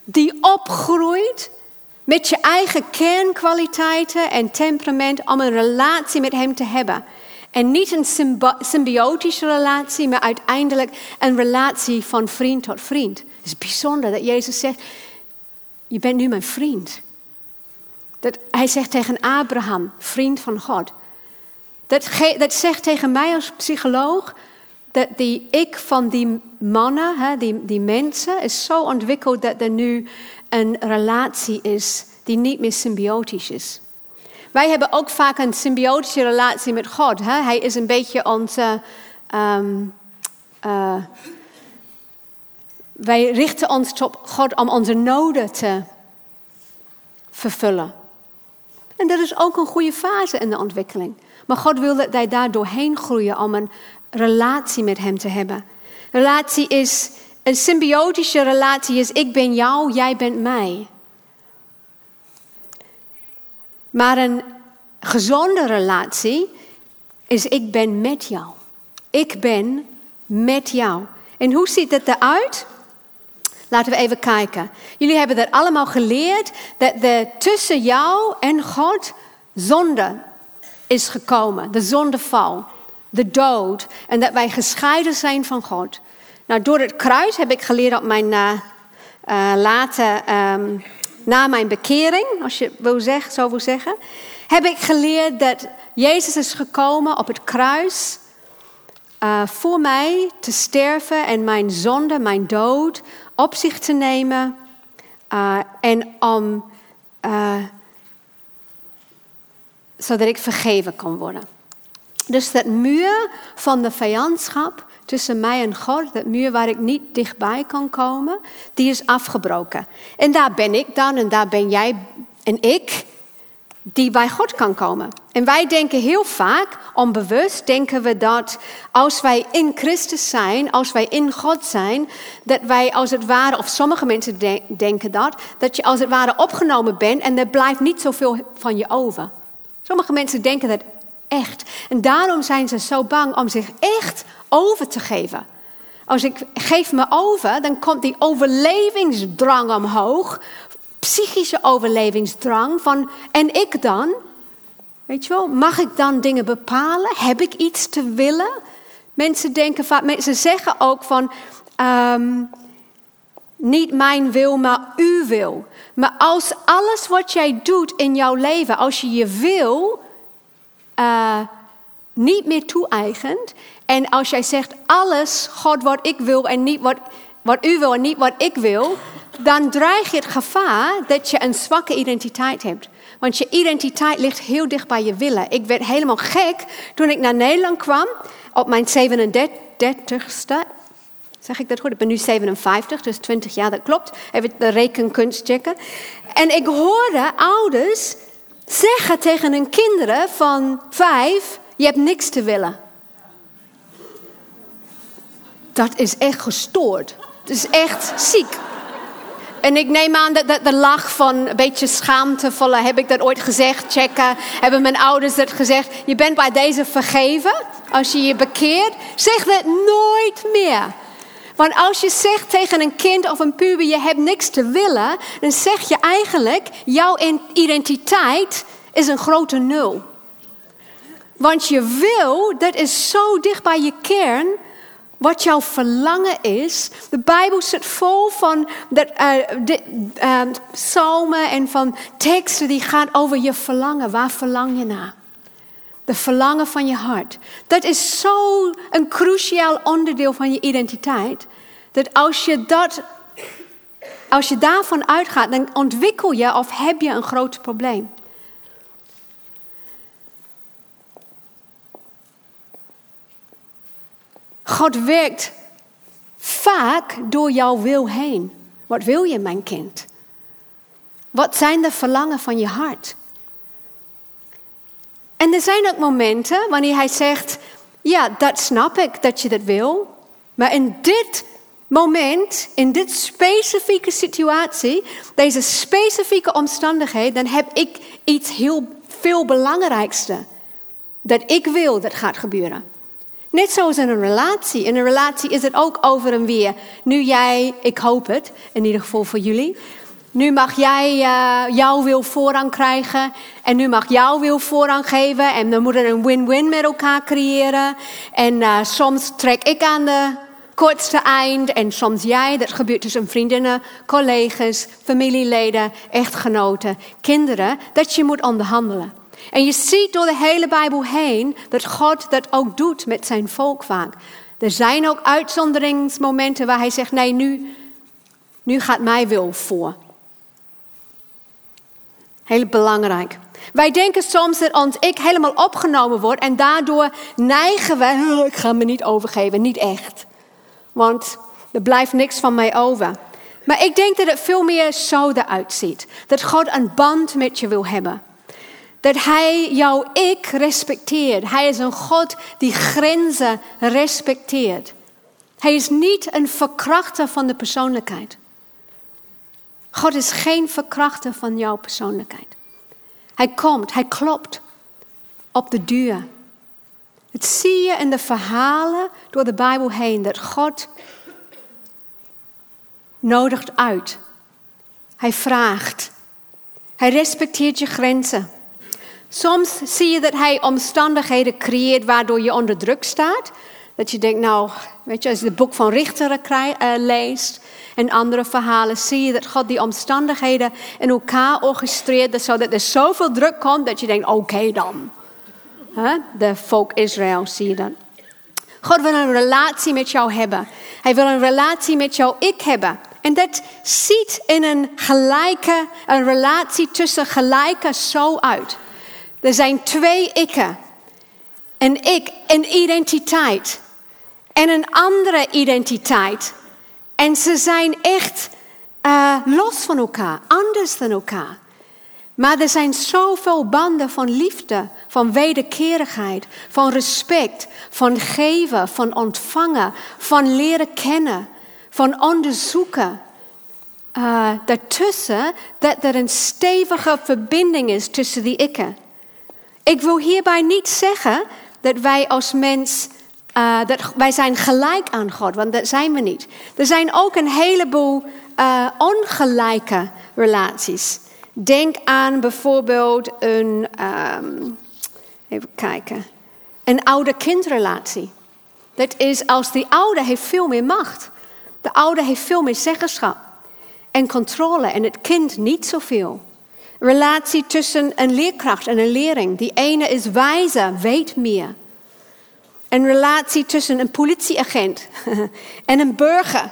die opgroeit met je eigen kernkwaliteiten en temperament om een relatie met Hem te hebben. En niet een symbiotische relatie, maar uiteindelijk een relatie van vriend tot vriend. Het is bijzonder dat Jezus zegt, je bent nu mijn vriend. Dat hij zegt tegen Abraham, vriend van God. Dat, dat zegt tegen mij als psycholoog, dat die ik van die mannen, hè, die, die mensen, is zo ontwikkeld dat er nu een relatie is die niet meer symbiotisch is. Wij hebben ook vaak een symbiotische relatie met God. Hè? Hij is een beetje onze. Um, uh, wij richten ons op God om onze noden te vervullen. En dat is ook een goede fase in de ontwikkeling. Maar God wil dat wij daar doorheen groeien om een relatie met Hem te hebben. Relatie is een symbiotische relatie is ik ben jou, jij bent mij. Maar een gezonde relatie is ik ben met jou. Ik ben met jou. En hoe ziet het eruit? Laten we even kijken. Jullie hebben dat allemaal geleerd dat er tussen jou en God zonde is gekomen, de zondeval, de dood en dat wij gescheiden zijn van God. Nou, door het kruis heb ik geleerd op mijn uh, uh, later, um, na mijn bekering, als je wil zeggen, zo wil zeggen, heb ik geleerd dat Jezus is gekomen op het kruis uh, voor mij te sterven en mijn zonde, mijn dood op zich te nemen en om zodat ik vergeven kan worden. Dus dat muur van de vijandschap tussen mij en God, dat muur waar ik niet dichtbij kan komen, die is afgebroken. En daar ben ik dan en daar ben jij en ik die bij God kan komen. En wij denken heel vaak, onbewust denken we dat als wij in Christus zijn, als wij in God zijn, dat wij als het ware, of sommige mensen denken dat, dat je als het ware opgenomen bent en er blijft niet zoveel van je over. Sommige mensen denken dat echt. En daarom zijn ze zo bang om zich echt over te geven. Als ik geef me over, dan komt die overlevingsdrang omhoog. Psychische overlevingsdrang van, en ik dan? Weet je wel, mag ik dan dingen bepalen? Heb ik iets te willen? Mensen denken vaak, mensen zeggen ook van, ehm, niet mijn wil, maar uw wil. Maar als alles wat jij doet in jouw leven, als je je wil uh, niet meer toe-eigent. En als jij zegt alles, God wat ik wil en niet wat, wat u wil en niet wat ik wil, dan dreig je het gevaar dat je een zwakke identiteit hebt. Want je identiteit ligt heel dicht bij je willen. Ik werd helemaal gek toen ik naar Nederland kwam op mijn 37ste. Zeg ik dat goed? Ik ben nu 57, dus 20 jaar, dat klopt. Even de rekenkunst checken. En ik hoorde ouders zeggen tegen hun kinderen van vijf: Je hebt niks te willen. Dat is echt gestoord. Het is echt ziek. En ik neem aan dat, dat de lach van een beetje schaamtevolle, heb ik dat ooit gezegd, checken. Hebben mijn ouders dat gezegd? Je bent bij deze vergeven als je je bekeert. Zeg dat nooit meer. Want als je zegt tegen een kind of een puber, je hebt niks te willen, dan zeg je eigenlijk, jouw identiteit is een grote nul. Want je wil, dat is zo dicht bij je kern, wat jouw verlangen is. De Bijbel zit vol van uh, de, uh, psalmen en van teksten die gaan over je verlangen. Waar verlang je naar? De verlangen van je hart. Dat is zo een cruciaal onderdeel van je identiteit. Dat als je, dat, als je daarvan uitgaat, dan ontwikkel je of heb je een groot probleem. God werkt vaak door jouw wil heen. Wat wil je, mijn kind? Wat zijn de verlangen van je hart? En er zijn ook momenten wanneer hij zegt: Ja, dat snap ik dat je dat wil. Maar in dit moment, in dit specifieke situatie, deze specifieke omstandigheid, dan heb ik iets heel veel belangrijkste. Dat ik wil dat gaat gebeuren. Net zoals in een relatie. In een relatie is het ook over en weer. Nu jij, ik hoop het, in ieder geval voor jullie. Nu mag jij uh, jouw wil voorrang krijgen. En nu mag jouw wil voorrang geven. En dan moeten we een win-win met elkaar creëren. En uh, soms trek ik aan de kortste eind. En soms jij. Dat gebeurt tussen vriendinnen, collega's, familieleden, echtgenoten, kinderen. Dat je moet onderhandelen. En je ziet door de hele Bijbel heen dat God dat ook doet met zijn volk vaak. Er zijn ook uitzonderingsmomenten waar hij zegt: nee, nu, nu gaat mij wil voor. Heel belangrijk. Wij denken soms dat ons ik helemaal opgenomen wordt en daardoor neigen we, ik ga me niet overgeven, niet echt. Want er blijft niks van mij over. Maar ik denk dat het veel meer zo eruit ziet. Dat God een band met je wil hebben. Dat Hij jouw ik respecteert. Hij is een God die grenzen respecteert. Hij is niet een verkrachter van de persoonlijkheid. God is geen verkrachter van jouw persoonlijkheid. Hij komt, hij klopt op de deur. Het zie je in de verhalen door de Bijbel heen dat God nodigt uit. Hij vraagt. Hij respecteert je grenzen. Soms zie je dat hij omstandigheden creëert waardoor je onder druk staat. Dat je denkt, nou, weet je, als je het boek van Richteren uh, leest en andere verhalen, zie je dat God die omstandigheden in elkaar orchestreert, zodat er zoveel druk komt dat je denkt, oké dan. De volk Israël, zie je dat. God wil een relatie met jou hebben. Hij wil een relatie met jou ik hebben. En dat ziet in een gelijke, een relatie tussen gelijken zo uit. Er zijn twee ikken. Een ik, een identiteit. En een andere identiteit. En ze zijn echt uh, los van elkaar, anders dan elkaar. Maar er zijn zoveel banden van liefde, van wederkerigheid, van respect, van geven, van ontvangen, van leren kennen, van onderzoeken. Uh, daartussen dat er een stevige verbinding is tussen die ikken. Ik wil hierbij niet zeggen dat wij als mens, uh, dat wij zijn gelijk aan God, want dat zijn we niet. Er zijn ook een heleboel uh, ongelijke relaties. Denk aan bijvoorbeeld een, um, even kijken, een ouder-kindrelatie. Dat is als die ouder heeft veel meer macht. De ouder heeft veel meer zeggenschap en controle en het kind niet zoveel. Relatie tussen een leerkracht en een leerling. Die ene is wijzer, weet meer. Een relatie tussen een politieagent (laughs) en een burger.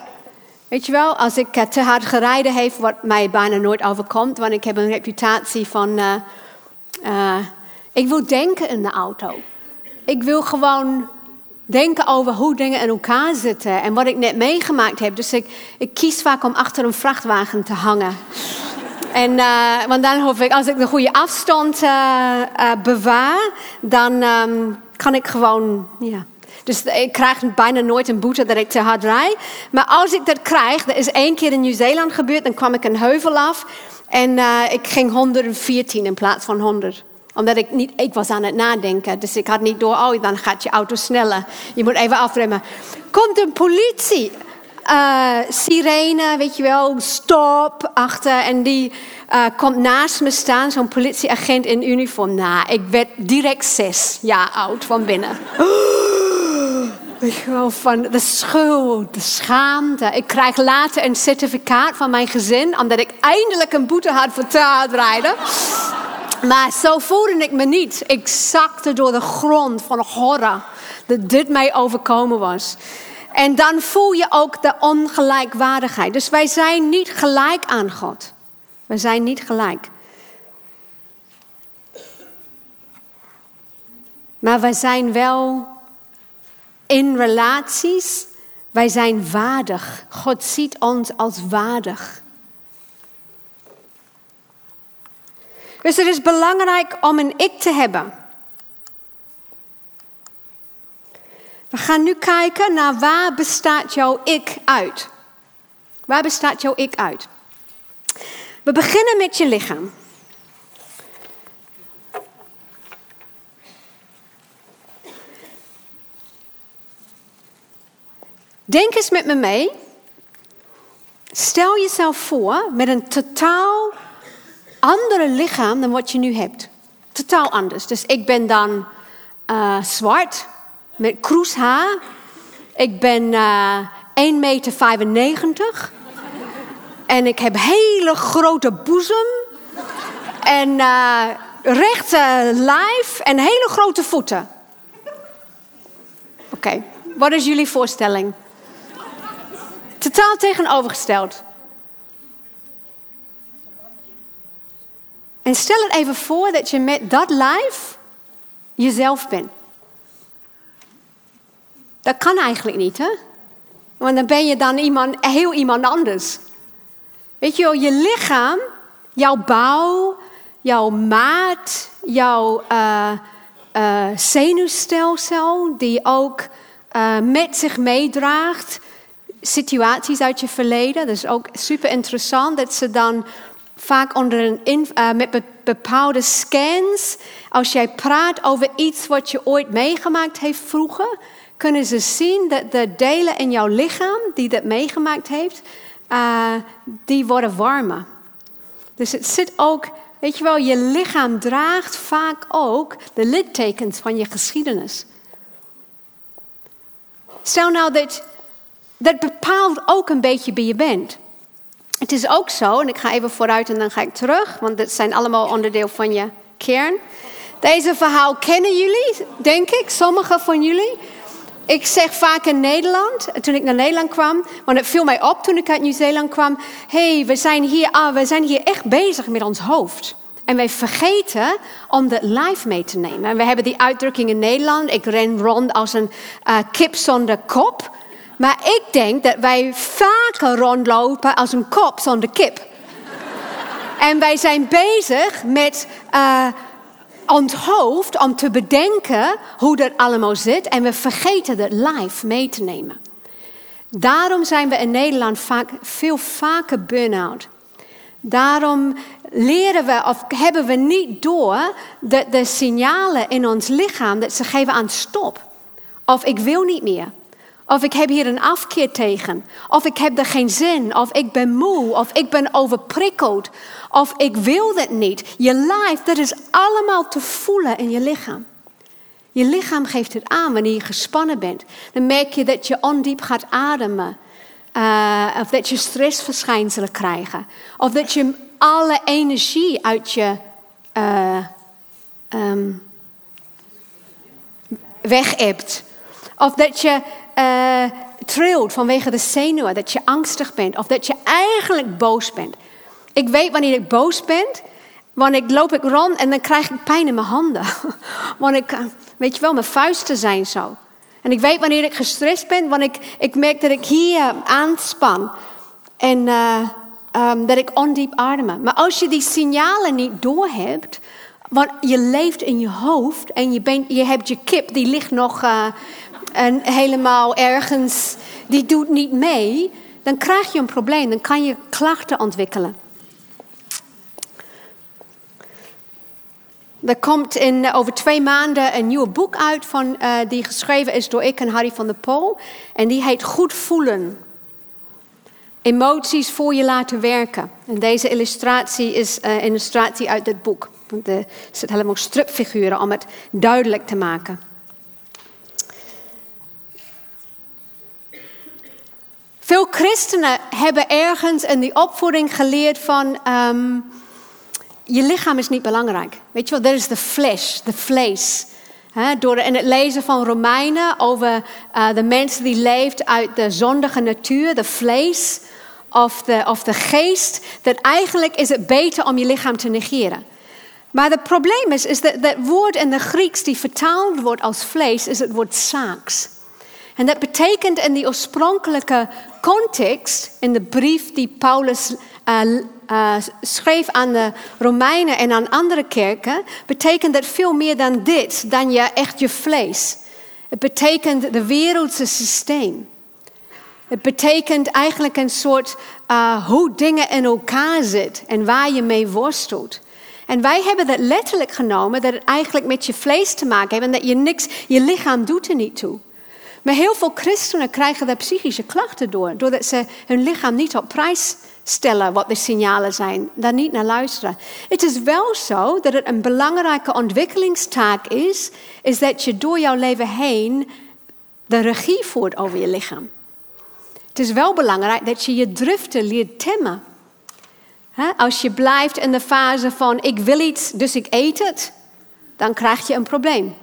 Weet je wel, als ik te hard gereden heb, wat mij bijna nooit overkomt, want ik heb een reputatie van, uh, uh, ik wil denken in de auto. Ik wil gewoon denken over hoe dingen in elkaar zitten en wat ik net meegemaakt heb. Dus ik kies vaak om achter een vrachtwagen te hangen. En, uh, want dan hoop ik, als ik de goede afstand bewaar, dan um, kan ik gewoon, ja, dus ik krijg bijna nooit een boete dat ik te hard rijd. Maar als ik dat krijg, dat is één keer in Nieuw-Zeeland gebeurd. Dan kwam ik een heuvel af en ik ging 114 in plaats van 100 omdat ik niet, ik was aan het nadenken. Dus ik had niet door, oh, dan gaat je auto sneller. Je moet even afremmen. Komt een politie, uh, sirene, weet je wel, stop, achter. En die uh, komt naast me staan, zo'n politieagent in uniform. Nou, ik werd direct zes jaar oud van binnen. (gasps) Weet je wel, van de schuld, de schaamte. Ik krijg later een certificaat van mijn gezin, omdat ik eindelijk een boete had voor te rijden. Maar zo voelde ik me niet. Ik zakte door de grond van horror dat dit mij overkomen was. En dan voel je ook de ongelijkwaardigheid. Dus wij zijn niet gelijk aan God. We zijn niet gelijk. Maar we zijn wel in relaties, wij zijn waardig. God ziet ons als waardig. Dus het is belangrijk om een ik te hebben. We gaan nu kijken naar waar bestaat jouw ik uit. Waar bestaat jouw ik uit? We beginnen met je lichaam. Denk eens met me mee. Stel jezelf voor met een totaal andere lichaam dan wat je nu hebt. Totaal anders. Dus ik ben dan uh, zwart met kroeshaar. Ik ben uh, eh, 1,95 meter. En ik heb hele grote boezem. En uh, rechte lijf en hele grote voeten. Oké, wat is jullie voorstelling? Totaal tegenovergesteld. En stel het even voor dat je met dat lijf jezelf bent. Dat kan eigenlijk niet, hè? Want dan ben je dan iemand, heel iemand anders. Weet je wel, je lichaam, jouw bouw, jouw maat, jouw uh, uh, zenuwstelsel, die ook uh, met zich meedraagt situaties uit je verleden. Dat is ook super interessant dat ze dan vaak onder een met bepaalde scans, als jij praat over iets wat je ooit meegemaakt heeft vroeger, kunnen ze zien dat de delen in jouw lichaam die dat meegemaakt heeft, uh, die worden warmer. Dus het zit ook, weet je wel, je lichaam draagt vaak ook de littekens van je geschiedenis. Stel nou dat dat bepaalt ook een beetje wie je bent. Het is ook zo, en ik ga even vooruit en dan ga ik terug, want dit zijn allemaal onderdeel van je kern. Deze verhaal kennen jullie, denk ik, sommigen van jullie. Ik zeg vaak in Nederland, toen ik naar Nederland kwam, want het viel mij op toen ik uit Nieuw-Zeeland kwam. hey, we, zijn hier, ah, we zijn hier echt bezig met ons hoofd. En wij vergeten om de live mee te nemen. En we hebben die uitdrukking in Nederland. Ik ren rond als een uh, kip zonder kop. Maar ik denk dat wij vaker rondlopen als een kop zonder kip. en wij zijn bezig met uh, ons hoofd om te bedenken hoe dat allemaal zit. En we vergeten dat live mee te nemen. Daarom zijn we in Nederland vaak, veel vaker burn-out. Daarom leren we of hebben we niet door dat de signalen in ons lichaam dat ze geven aan stop. Of ik wil niet meer. Of ik heb hier een afkeer tegen. Of ik heb er geen zin. Of ik ben moe. Of ik ben overprikkeld. Of ik wil het niet. Je lijf, dat is allemaal te voelen in je lichaam. Je lichaam geeft het aan wanneer je gespannen bent. Dan merk je dat je ondiep gaat ademen. Uh, of dat je stressverschijnselen krijgt. Of dat je alle energie uit je uh, um, weg hebt. Of dat je uh, trilt vanwege de zenuwen, dat je angstig bent of dat je eigenlijk boos bent. Ik weet wanneer ik boos ben, want ik loop ik rond en dan krijg ik pijn in mijn handen. (laughs) Want ik, eh, weet je wel, mijn vuisten zijn zo. En ik weet wanneer ik gestrest ben, want ik, ik merk dat ik hier aanspan. En uh, um, dat ik ondiep ademen. Maar als je die signalen niet doorhebt, want je leeft in je hoofd en je, bent, je hebt je kip, die ligt nog en helemaal ergens, die doet niet mee, dan krijg je een probleem, dan kan je klachten ontwikkelen. Er komt in, over twee maanden een nieuw boek uit van, uh, die geschreven is door ik en Harry van der Pol. En die heet Goed voelen. Emoties voor je laten werken. En deze illustratie is een illustratie uit dit boek. Er zitten helemaal stripfiguren om het duidelijk te maken. Christenen hebben ergens in die opvoeding geleerd van um, je lichaam is niet belangrijk. Weet je wel, dat is de flesh, de vlees. door in het lezen van Romeinen over uh, de mensen die leeft uit de zondige natuur, de vlees of de, of de geest, dat eigenlijk is het beter om je lichaam te negeren. Maar het probleem is, is dat dat woord in de Grieks die vertaald wordt als vlees, is het woord saaks. En dat betekent in die oorspronkelijke context, in de brief die Paulus uh, uh, schreef aan de Romeinen en aan andere kerken, betekent dat veel meer dan dit, dan je echt je vlees. Het betekent de wereldse systeem. Het betekent eigenlijk een soort uh, hoe dingen in elkaar zitten en waar je mee worstelt. En wij hebben dat letterlijk genomen dat het eigenlijk met je vlees te maken heeft en dat je niks, je lichaam doet er niet toe. Maar heel veel christenen krijgen daar psychische klachten door, doordat ze hun lichaam niet op prijs stellen wat de signalen zijn, daar niet naar luisteren. Het is wel zo dat het een belangrijke ontwikkelingstaak is, is dat je door jouw leven heen de regie voert over je lichaam. Het is wel belangrijk dat je je driften leert temmen. Als je blijft in de fase van ik wil iets, dus ik eet het, dan krijg je een probleem.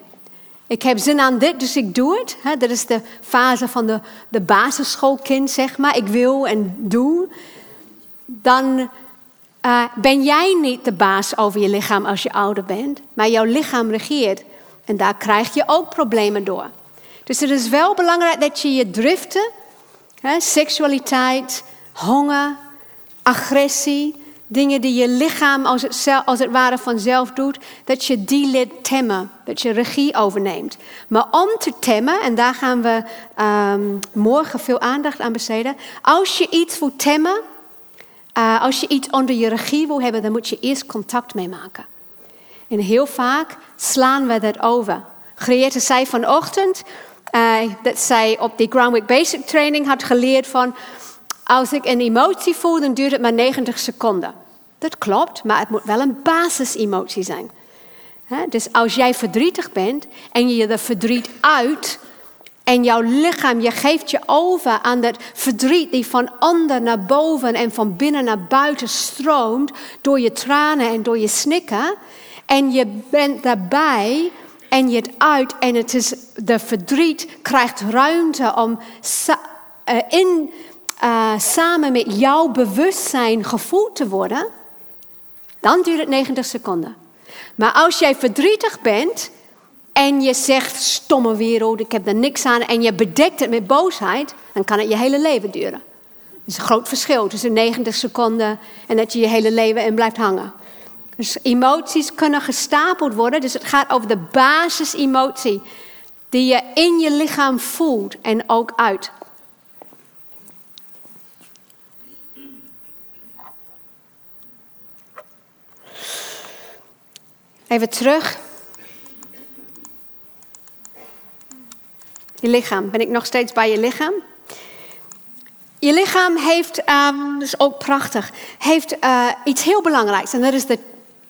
Ik heb zin aan dit, dus ik doe het. Dat is de fase van de, de basisschoolkind, zeg maar. Ik wil en doe. Dan uh, ben jij niet de baas over je lichaam als je ouder bent, maar jouw lichaam regeert. En daar krijg je ook problemen door. Dus het is wel belangrijk dat je je driften, seksualiteit, honger, agressie, dingen die je lichaam als het, als het ware vanzelf doet, dat je die leert temmen, dat je regie overneemt. Maar om te temmen, en daar gaan we um, morgen veel aandacht aan besteden, als je iets wil temmen, uh, als je iets onder je regie wil hebben, dan moet je eerst contact mee maken. En heel vaak slaan we dat over. Grete zei vanochtend uh, dat zij op die Groundwork Basic Training had geleerd van als ik een emotie voel, dan duurt het maar 90 seconden. Dat klopt, maar het moet wel een basisemotie zijn. Dus als jij verdrietig bent en je de verdriet uit en jouw lichaam, je geeft je over aan dat verdriet die van onder naar boven en van binnen naar buiten stroomt door je tranen en door je snikken. En je bent daarbij en je het uit en het is, de verdriet krijgt ruimte om uh, in uh, samen met jouw bewustzijn gevoeld te worden, dan duurt het 90 seconden. Maar als jij verdrietig bent en je zegt stomme wereld, ik heb er niks aan en je bedekt het met boosheid, dan kan het je hele leven duren. Dat is een groot verschil tussen 90 seconden en dat je je hele leven in blijft hangen. Dus emoties kunnen gestapeld worden, dus het gaat over de basisemotie die je in je lichaam voelt en ook uit. Even terug. Je lichaam. Ben ik nog steeds bij je lichaam? Je lichaam heeft, um, dat is ook prachtig, heeft uh, iets heel belangrijks. En dat is de,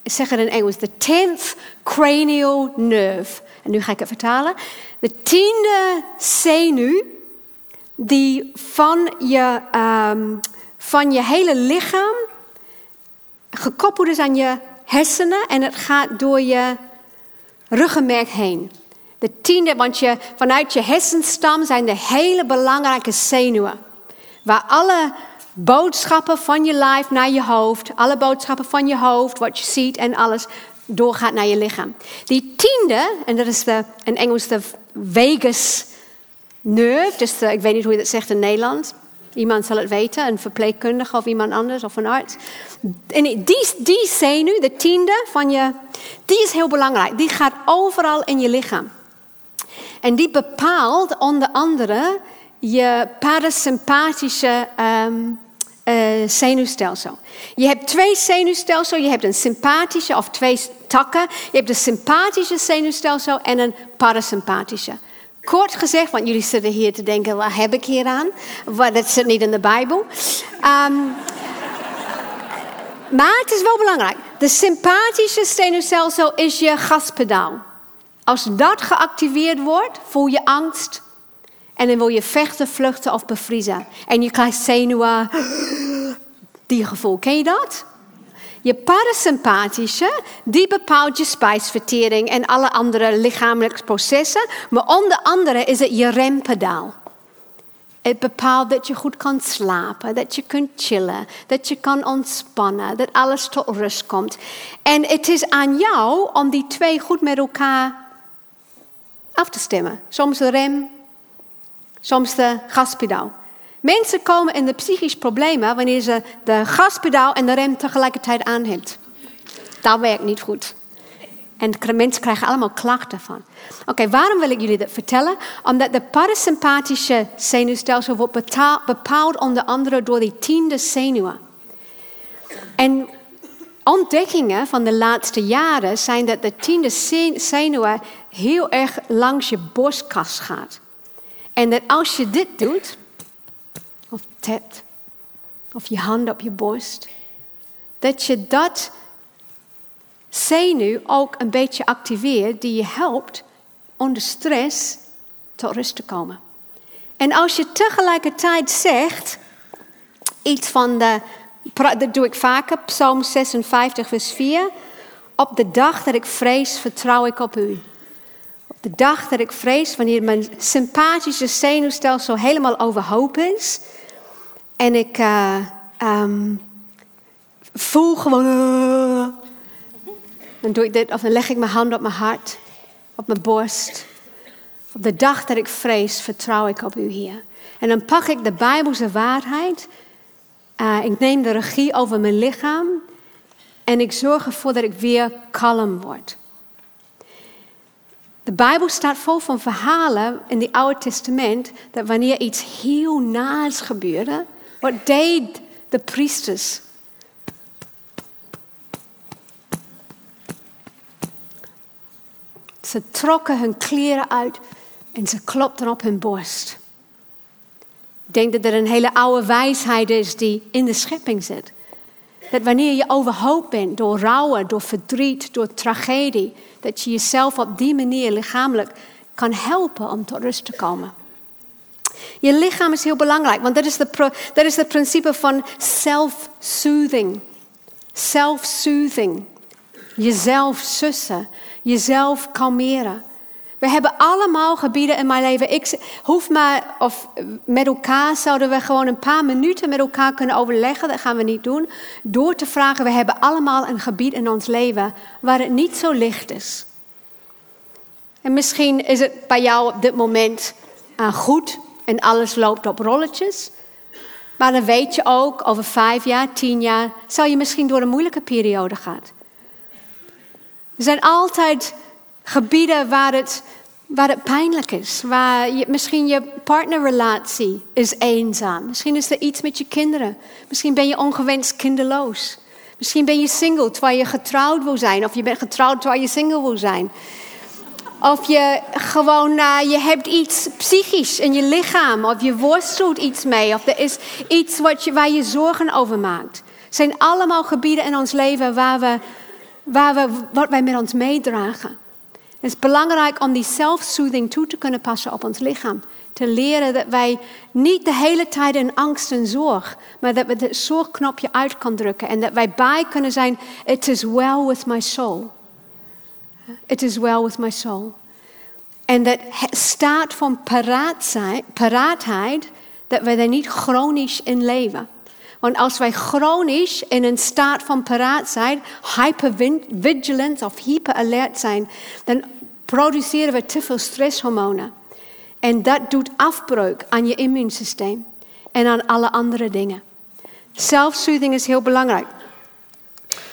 ik zeg het in Engels, de 10th cranial nerve. En nu ga ik het vertalen. De tiende zenuw die van je, um, van je hele lichaam gekoppeld is aan je hersenen en het gaat door je ruggenmerk heen. De tiende, want je, vanuit je hersenstam zijn er hele belangrijke zenuwen. Waar alle boodschappen van je lijf naar je hoofd, alle boodschappen van je hoofd, wat je ziet en alles, doorgaat naar je lichaam. Die tiende, en dat is de, in Engels de vagus nerve, dus ik weet niet hoe je dat zegt in Nederland. Iemand zal het weten, een verpleegkundige of iemand anders of een arts. En die, die zenuw, de tiende van je, die is heel belangrijk. Die gaat overal in je lichaam. En die bepaalt onder andere je parasympathische um, uh, zenuwstelsel. Je hebt twee zenuwstelsels. Je hebt een sympathische of twee takken. Je hebt een sympathische zenuwstelsel en een parasympathische. Kort gezegd, want jullie zitten hier te denken, wat heb ik hier aan? Dat zit niet in de Bijbel. Um, maar het is wel belangrijk. De sympathische zenuwstelsel is je gaspedaal. Als dat geactiveerd wordt, voel je angst. En dan wil je vechten, vluchten of bevriezen. En je krijgt zenuwen. (gasps) Die gevoel, ken je dat? Je parasympathische, die bepaalt je spijsvertering en alle andere lichamelijke processen. Maar onder andere is het je rempedaal. Het bepaalt dat je goed kan slapen, dat je kunt chillen, dat je kan ontspannen, dat alles tot rust komt. En het is aan jou om die twee goed met elkaar af te stemmen. Soms de rem, soms de gaspedaal. Mensen komen in de psychische problemen wanneer ze de gaspedaal en de rem tegelijkertijd aan. Dat werkt niet goed. En mensen krijgen allemaal klachten van. Oké, waarom wil ik jullie dat vertellen? Omdat de parasympathische zenuwstelsel wordt bepaald onder andere door die tiende zenuwen. En ontdekkingen van de laatste jaren zijn dat de tiende zenuwen heel erg langs je borstkas gaat. En dat als je dit doet, of tapt, of je hand op je borst, dat je dat zenuw ook een beetje activeert die je helpt onder stress tot rust te komen. En als je tegelijkertijd zegt iets van de, dat doe ik vaker, Psalm 56, vers 4. Op de dag dat ik vrees, vertrouw ik op u. Op de dag dat ik vrees, wanneer mijn sympathische zenuwstelsel helemaal overhoop is. En ik uh, um, voel gewoon. Dan doe ik dit, of dan leg ik mijn hand op mijn hart, op mijn borst. Op de dag dat ik vrees, vertrouw ik op u, Heer. En dan pak ik de Bijbelse waarheid. Uh, ik neem de regie over mijn lichaam. En ik zorg ervoor dat ik weer kalm word. De Bijbel staat vol van verhalen in het Oude Testament dat wanneer iets heel naars gebeurde, wat deed de priesters? Ze trokken hun kleren uit en ze klopten op hun borst. Ik denk dat er een hele oude wijsheid is die in de schepping zit. Dat wanneer je overhoop bent door rouwen, door verdriet, door tragedie, dat je jezelf op die manier lichamelijk kan helpen om tot rust te komen. Je lichaam is heel belangrijk, want dat is, de, dat is het principe van self-soothing. Self-soothing. Jezelf sussen, jezelf kalmeren. We hebben allemaal gebieden in mijn leven. Ik hoef maar, of met elkaar zouden we gewoon een paar minuten met elkaar kunnen overleggen. Dat gaan we niet doen. Door te vragen, we hebben allemaal een gebied in ons leven waar het niet zo licht is. En misschien is het bij jou op dit moment uh, goed en alles loopt op rolletjes. Maar dan weet je ook, over vijf jaar, tien jaar, zal je misschien door een moeilijke periode gaan. Er zijn altijd gebieden waar het, waar het pijnlijk is. Waar je, misschien je partnerrelatie is eenzaam. Misschien is er iets met je kinderen. Misschien ben je ongewenst kinderloos. Misschien ben je single terwijl je getrouwd wil zijn. Of je bent getrouwd terwijl je single wil zijn. Of je gewoon, uh, je hebt iets psychisch in je lichaam. Of je worstelt iets mee. Of er is iets wat je, waar je zorgen over maakt. Het zijn allemaal gebieden in ons leven waar we, waar we, wat wij met ons meedragen. Het is belangrijk om die self-soothing toe te kunnen passen op ons lichaam. Te leren dat wij niet de hele tijd in angst en zorg, maar dat we het zorgknopje uit kunnen drukken. En dat wij bij kunnen zijn, it is well with my soul. It is well with my soul. En dat staat van paraatheid, dat we er niet chronisch in leven. Want als wij chronisch in een staat van paraat zijn, hypervigilant of hyperalert zijn, dan produceren we te veel stresshormonen. En dat doet afbreuk aan je immuunsysteem en aan alle andere dingen. Self-soothing is heel belangrijk.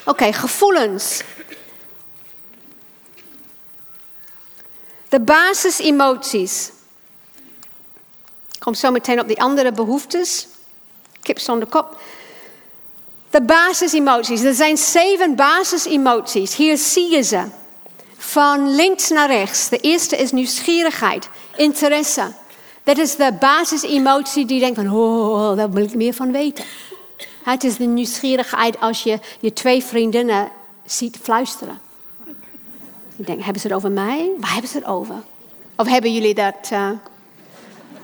Oké, gevoelens. De basisemoties. Ik kom zo meteen op die andere behoeftes. Kip zonder kop. De basisemoties. Er zijn zeven basisemoties. Hier zie je ze. Van links naar rechts. De eerste is nieuwsgierigheid, interesse. Dat is de basisemotie die denkt van, oh, daar wil ik meer van weten. Het is de nieuwsgierigheid als je je twee vriendinnen ziet fluisteren. Je denkt, hebben ze het over mij? Waar hebben ze het over? Of hebben jullie dat... Uh...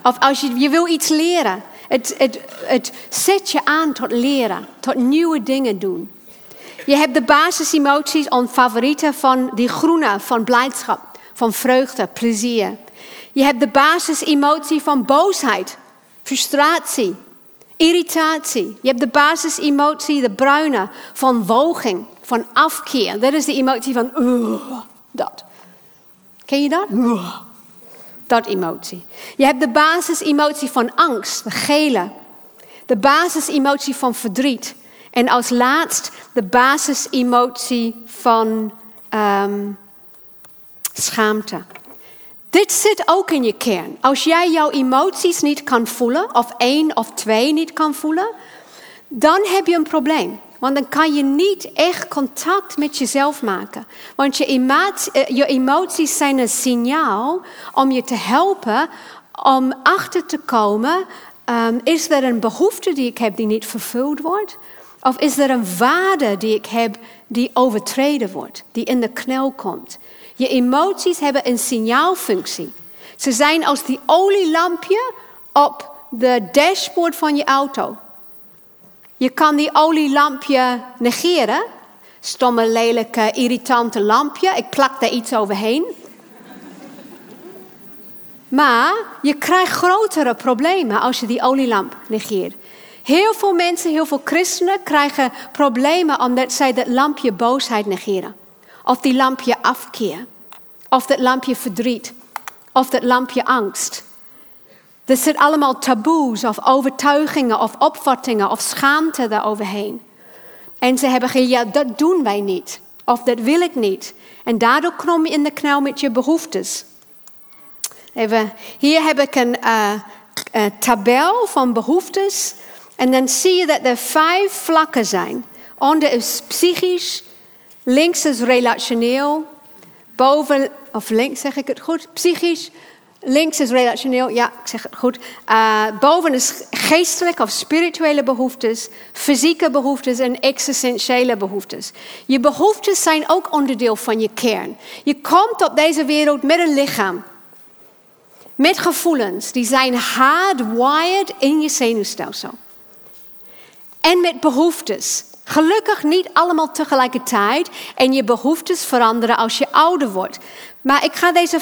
Of als je, je wil iets leren. Het, het, het zet je aan tot leren, tot nieuwe dingen doen. Je hebt de basisemoties en favorieten van die groene, van blijdschap, van vreugde, plezier. Je hebt de basisemotie van boosheid, frustratie, irritatie. Je hebt de basisemotie, de bruine, van woging, van afkeer. Dat is de emotie van dat. Ken je dat? Dat emotie. Je hebt de basisemotie van angst, de gele. De basisemotie van verdriet. En als laatst de basisemotie van um, schaamte. Dit zit ook in je kern. Als jij jouw emoties niet kan voelen, of één of twee niet kan voelen, dan heb je een probleem. Want dan kan je niet echt contact met jezelf maken. Want je, emoties, eh, je emoties zijn een signaal om je te helpen om achter te komen: um, is er een behoefte die ik heb die niet vervuld wordt? Of is er een waarde die ik heb die overtreden wordt, die in de knel komt? Je emoties hebben een signaalfunctie. Ze zijn als die olielampje op de dashboard van je auto. Je kan die olielampje negeren. Stomme, lelijke, irritante lampje. Ik plak daar iets overheen. Maar je krijgt grotere problemen als je die olielamp negeert. Heel veel mensen, heel veel christenen krijgen problemen omdat zij dat lampje boosheid negeren. Of die lampje afkeer. Of dat lampje verdriet. Of dat lampje angst. Er zitten allemaal taboes of overtuigingen of opvattingen of schaamte daaroverheen. En ze hebben gezegd, ja, dat doen wij niet. Of dat wil ik niet. En daardoor kom je in de knel met je behoeftes. Even, hier heb ik een uh, uh, tabel van behoeftes. En dan zie je dat er vijf vlakken zijn. Onder is psychisch, links is relationeel, boven, of links zeg ik het goed, psychisch, links is relationeel, ja, ik zeg het goed. Uh, boven is geestelijke of spirituele behoeftes, fysieke behoeftes en existentiële behoeftes. Je behoeftes zijn ook onderdeel van je kern. Je komt op deze wereld met een lichaam. Met gevoelens, die zijn hardwired in je zenuwstelsel. En met behoeftes. Gelukkig niet allemaal tegelijkertijd. En je behoeftes veranderen als je ouder wordt. Maar ik ga deze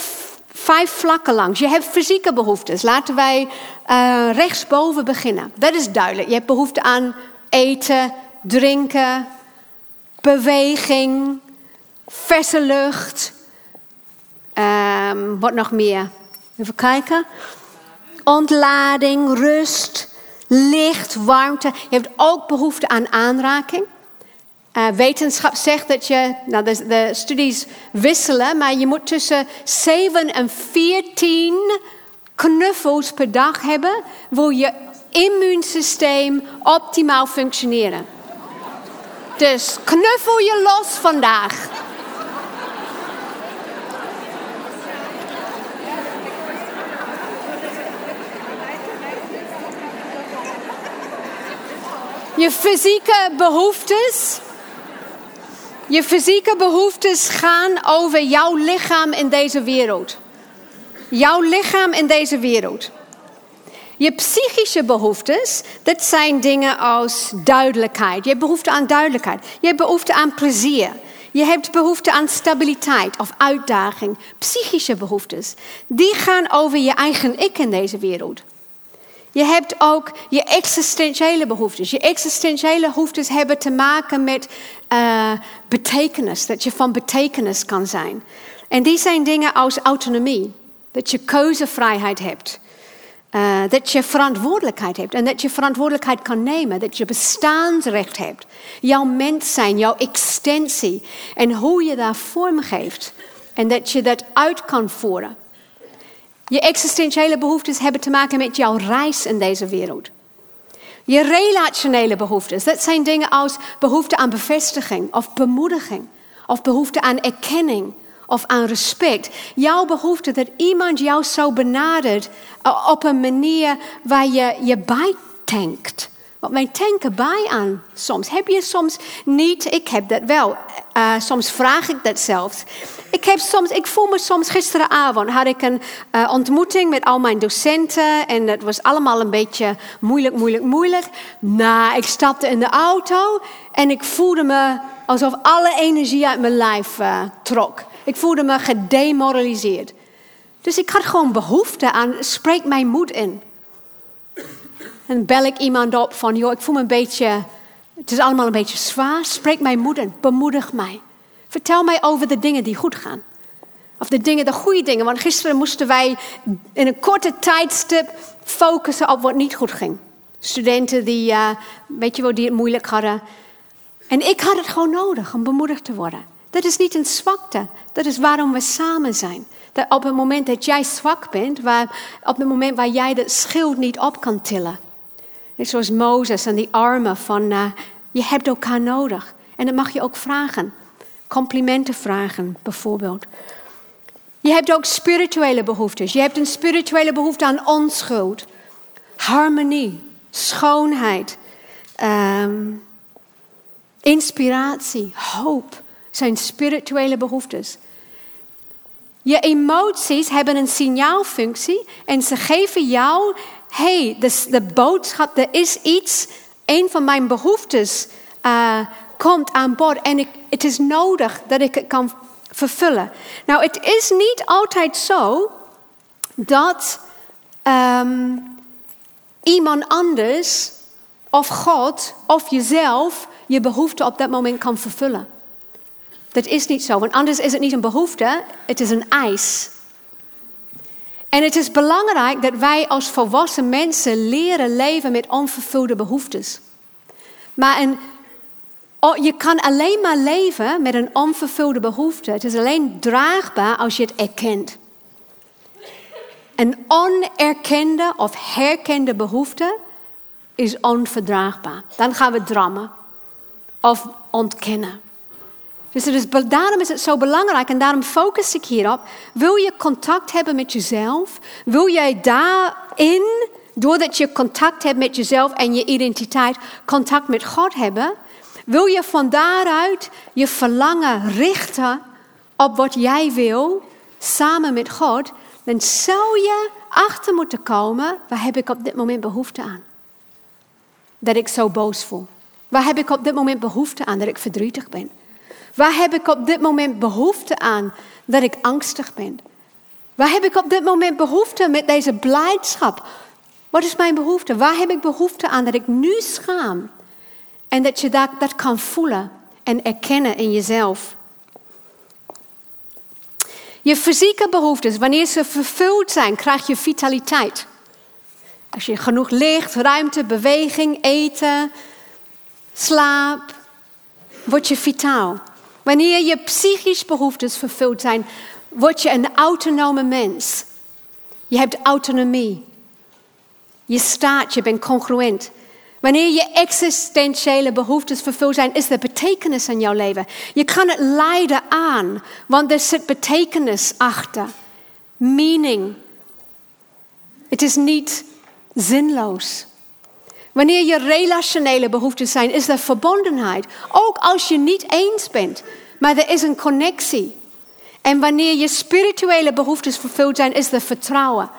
vijf vlakken langs. Je hebt fysieke behoeftes. Laten wij uh, rechtsboven beginnen. Dat is duidelijk. Je hebt behoefte aan eten, drinken, beweging, verse lucht. Um, wat nog meer? Even kijken. Ontlading, rust licht, warmte. Je hebt ook behoefte aan aanraking. Uh, wetenschap zegt dat je, nou de, de, studies wisselen, maar je moet tussen 7 en 14 knuffels per dag hebben, wil je immuunsysteem optimaal functioneren. Dus knuffel je los vandaag. Je fysieke behoeftes. Je fysieke behoeftes gaan over jouw lichaam in deze wereld. Jouw lichaam in deze wereld. Je psychische behoeftes, dat zijn dingen als duidelijkheid. Je hebt behoefte aan duidelijkheid. Je hebt behoefte aan plezier. Je hebt behoefte aan stabiliteit of uitdaging. Psychische behoeftes. Die gaan over je eigen ik in deze wereld. Je hebt ook je existentiële behoeftes. Je existentiële behoeftes hebben te maken met uh, betekenis. Dat je van betekenis kan zijn. En die zijn dingen als autonomie. Dat je keuzevrijheid hebt. Uh, dat je verantwoordelijkheid hebt en dat je verantwoordelijkheid kan nemen, dat je bestaansrecht hebt. Jouw mens zijn, jouw extensie en hoe je daar vorm geeft en dat je dat uit kan voeren. Je existentiële behoeftes hebben te maken met jouw reis in deze wereld. Je relationele behoeftes, dat zijn dingen als behoefte aan bevestiging of bemoediging of behoefte aan erkenning of aan respect. Jouw behoefte dat iemand jou zo benadert eh, op een manier waar je je bijtankt. Want wij tanken bij aan soms. Heb je soms niet, ik heb dat wel. Uh, soms vraag ik dat zelfs. Ik, soms, ik voel me soms, gisteravond had ik een uh, ontmoeting met al mijn docenten. En het was allemaal een beetje moeilijk, moeilijk, moeilijk. Nou, ik stapte in de auto en ik voelde me alsof alle energie uit mijn lijf uh, trok. Ik voelde me gedemoraliseerd. Dus ik had gewoon behoefte aan, spreek mijn moed in. En bel ik iemand op van, joh, ik voel me een beetje, het is allemaal een beetje zwaar. Spreek mijn moed in, bemoedig mij. Vertel mij over de dingen die goed gaan. Of de dingen, de goede dingen. Want gisteren moesten wij in een korte tijdstip focussen op wat niet goed ging. Studenten die, uh, weet je wel, die het moeilijk hadden. En ik had het gewoon nodig om bemoedigd te worden. Dat is niet een zwakte. Dat is waarom we samen zijn. Dat op het moment dat jij zwak bent, waar, op het moment waar jij de schild niet op kan tillen. Net zoals Mozes en die armen van, uh, je hebt elkaar nodig. En dat mag je ook vragen. Complimenten vragen, bijvoorbeeld. Je hebt ook spirituele behoeftes. Je hebt een spirituele behoefte aan onschuld, harmonie, schoonheid, um, inspiratie, hoop zijn spirituele behoeftes. Je emoties hebben een signaalfunctie en ze geven jou, hey, de, de boodschap, er is iets, een van mijn behoeftes uh, komt aan bod en ik, het is nodig dat ik het kan vervullen. Nou, het is niet altijd zo dat um, iemand anders of God of jezelf je behoefte op dat moment kan vervullen. Dat is niet zo, want anders is het niet een behoefte, het is een eis. En het is belangrijk dat wij als volwassen mensen leren leven met onvervulde behoeftes. Maar een, je kan alleen maar leven met een onvervulde behoefte. Het is alleen draagbaar als je het erkent. Een onerkende of herkende behoefte is onverdraagbaar. Dan gaan we drammen of ontkennen. Dus, daarom is het zo belangrijk en daarom focus ik hierop. Wil je contact hebben met jezelf? Wil jij daarin, doordat je contact hebt met jezelf en je identiteit, contact met God hebben? Wil je van daaruit je verlangen richten op wat jij wil, samen met God? Dan zou je achter moeten komen, waar heb ik op dit moment behoefte aan? Dat ik zo boos voel. Waar heb ik op dit moment behoefte aan dat ik verdrietig ben? Waar heb ik op dit moment behoefte aan dat ik angstig ben? Waar heb ik op dit moment behoefte met deze blijdschap? Wat is mijn behoefte? Waar heb ik behoefte aan dat ik nu schaam? En dat je dat, dat kan voelen en erkennen in jezelf. Je fysieke behoeftes, wanneer ze vervuld zijn, krijg je vitaliteit. Als je genoeg licht, ruimte, beweging, eten, slaap, word je vitaal. Wanneer je psychisch behoeftes vervuld zijn, word je een autonome mens. Je hebt autonomie. Je staat, je bent congruent. Wanneer je existentiële behoeftes vervuld zijn, is er betekenis in jouw leven. Je kan het lijden aan, want er zit betekenis achter. Meaning. Het is niet zinloos. Wanneer je relationele behoeften zijn, is er verbondenheid. Ook als je niet eens bent, maar er is een connectie. En wanneer je spirituele behoeftes vervuld zijn, is er vertrouwen.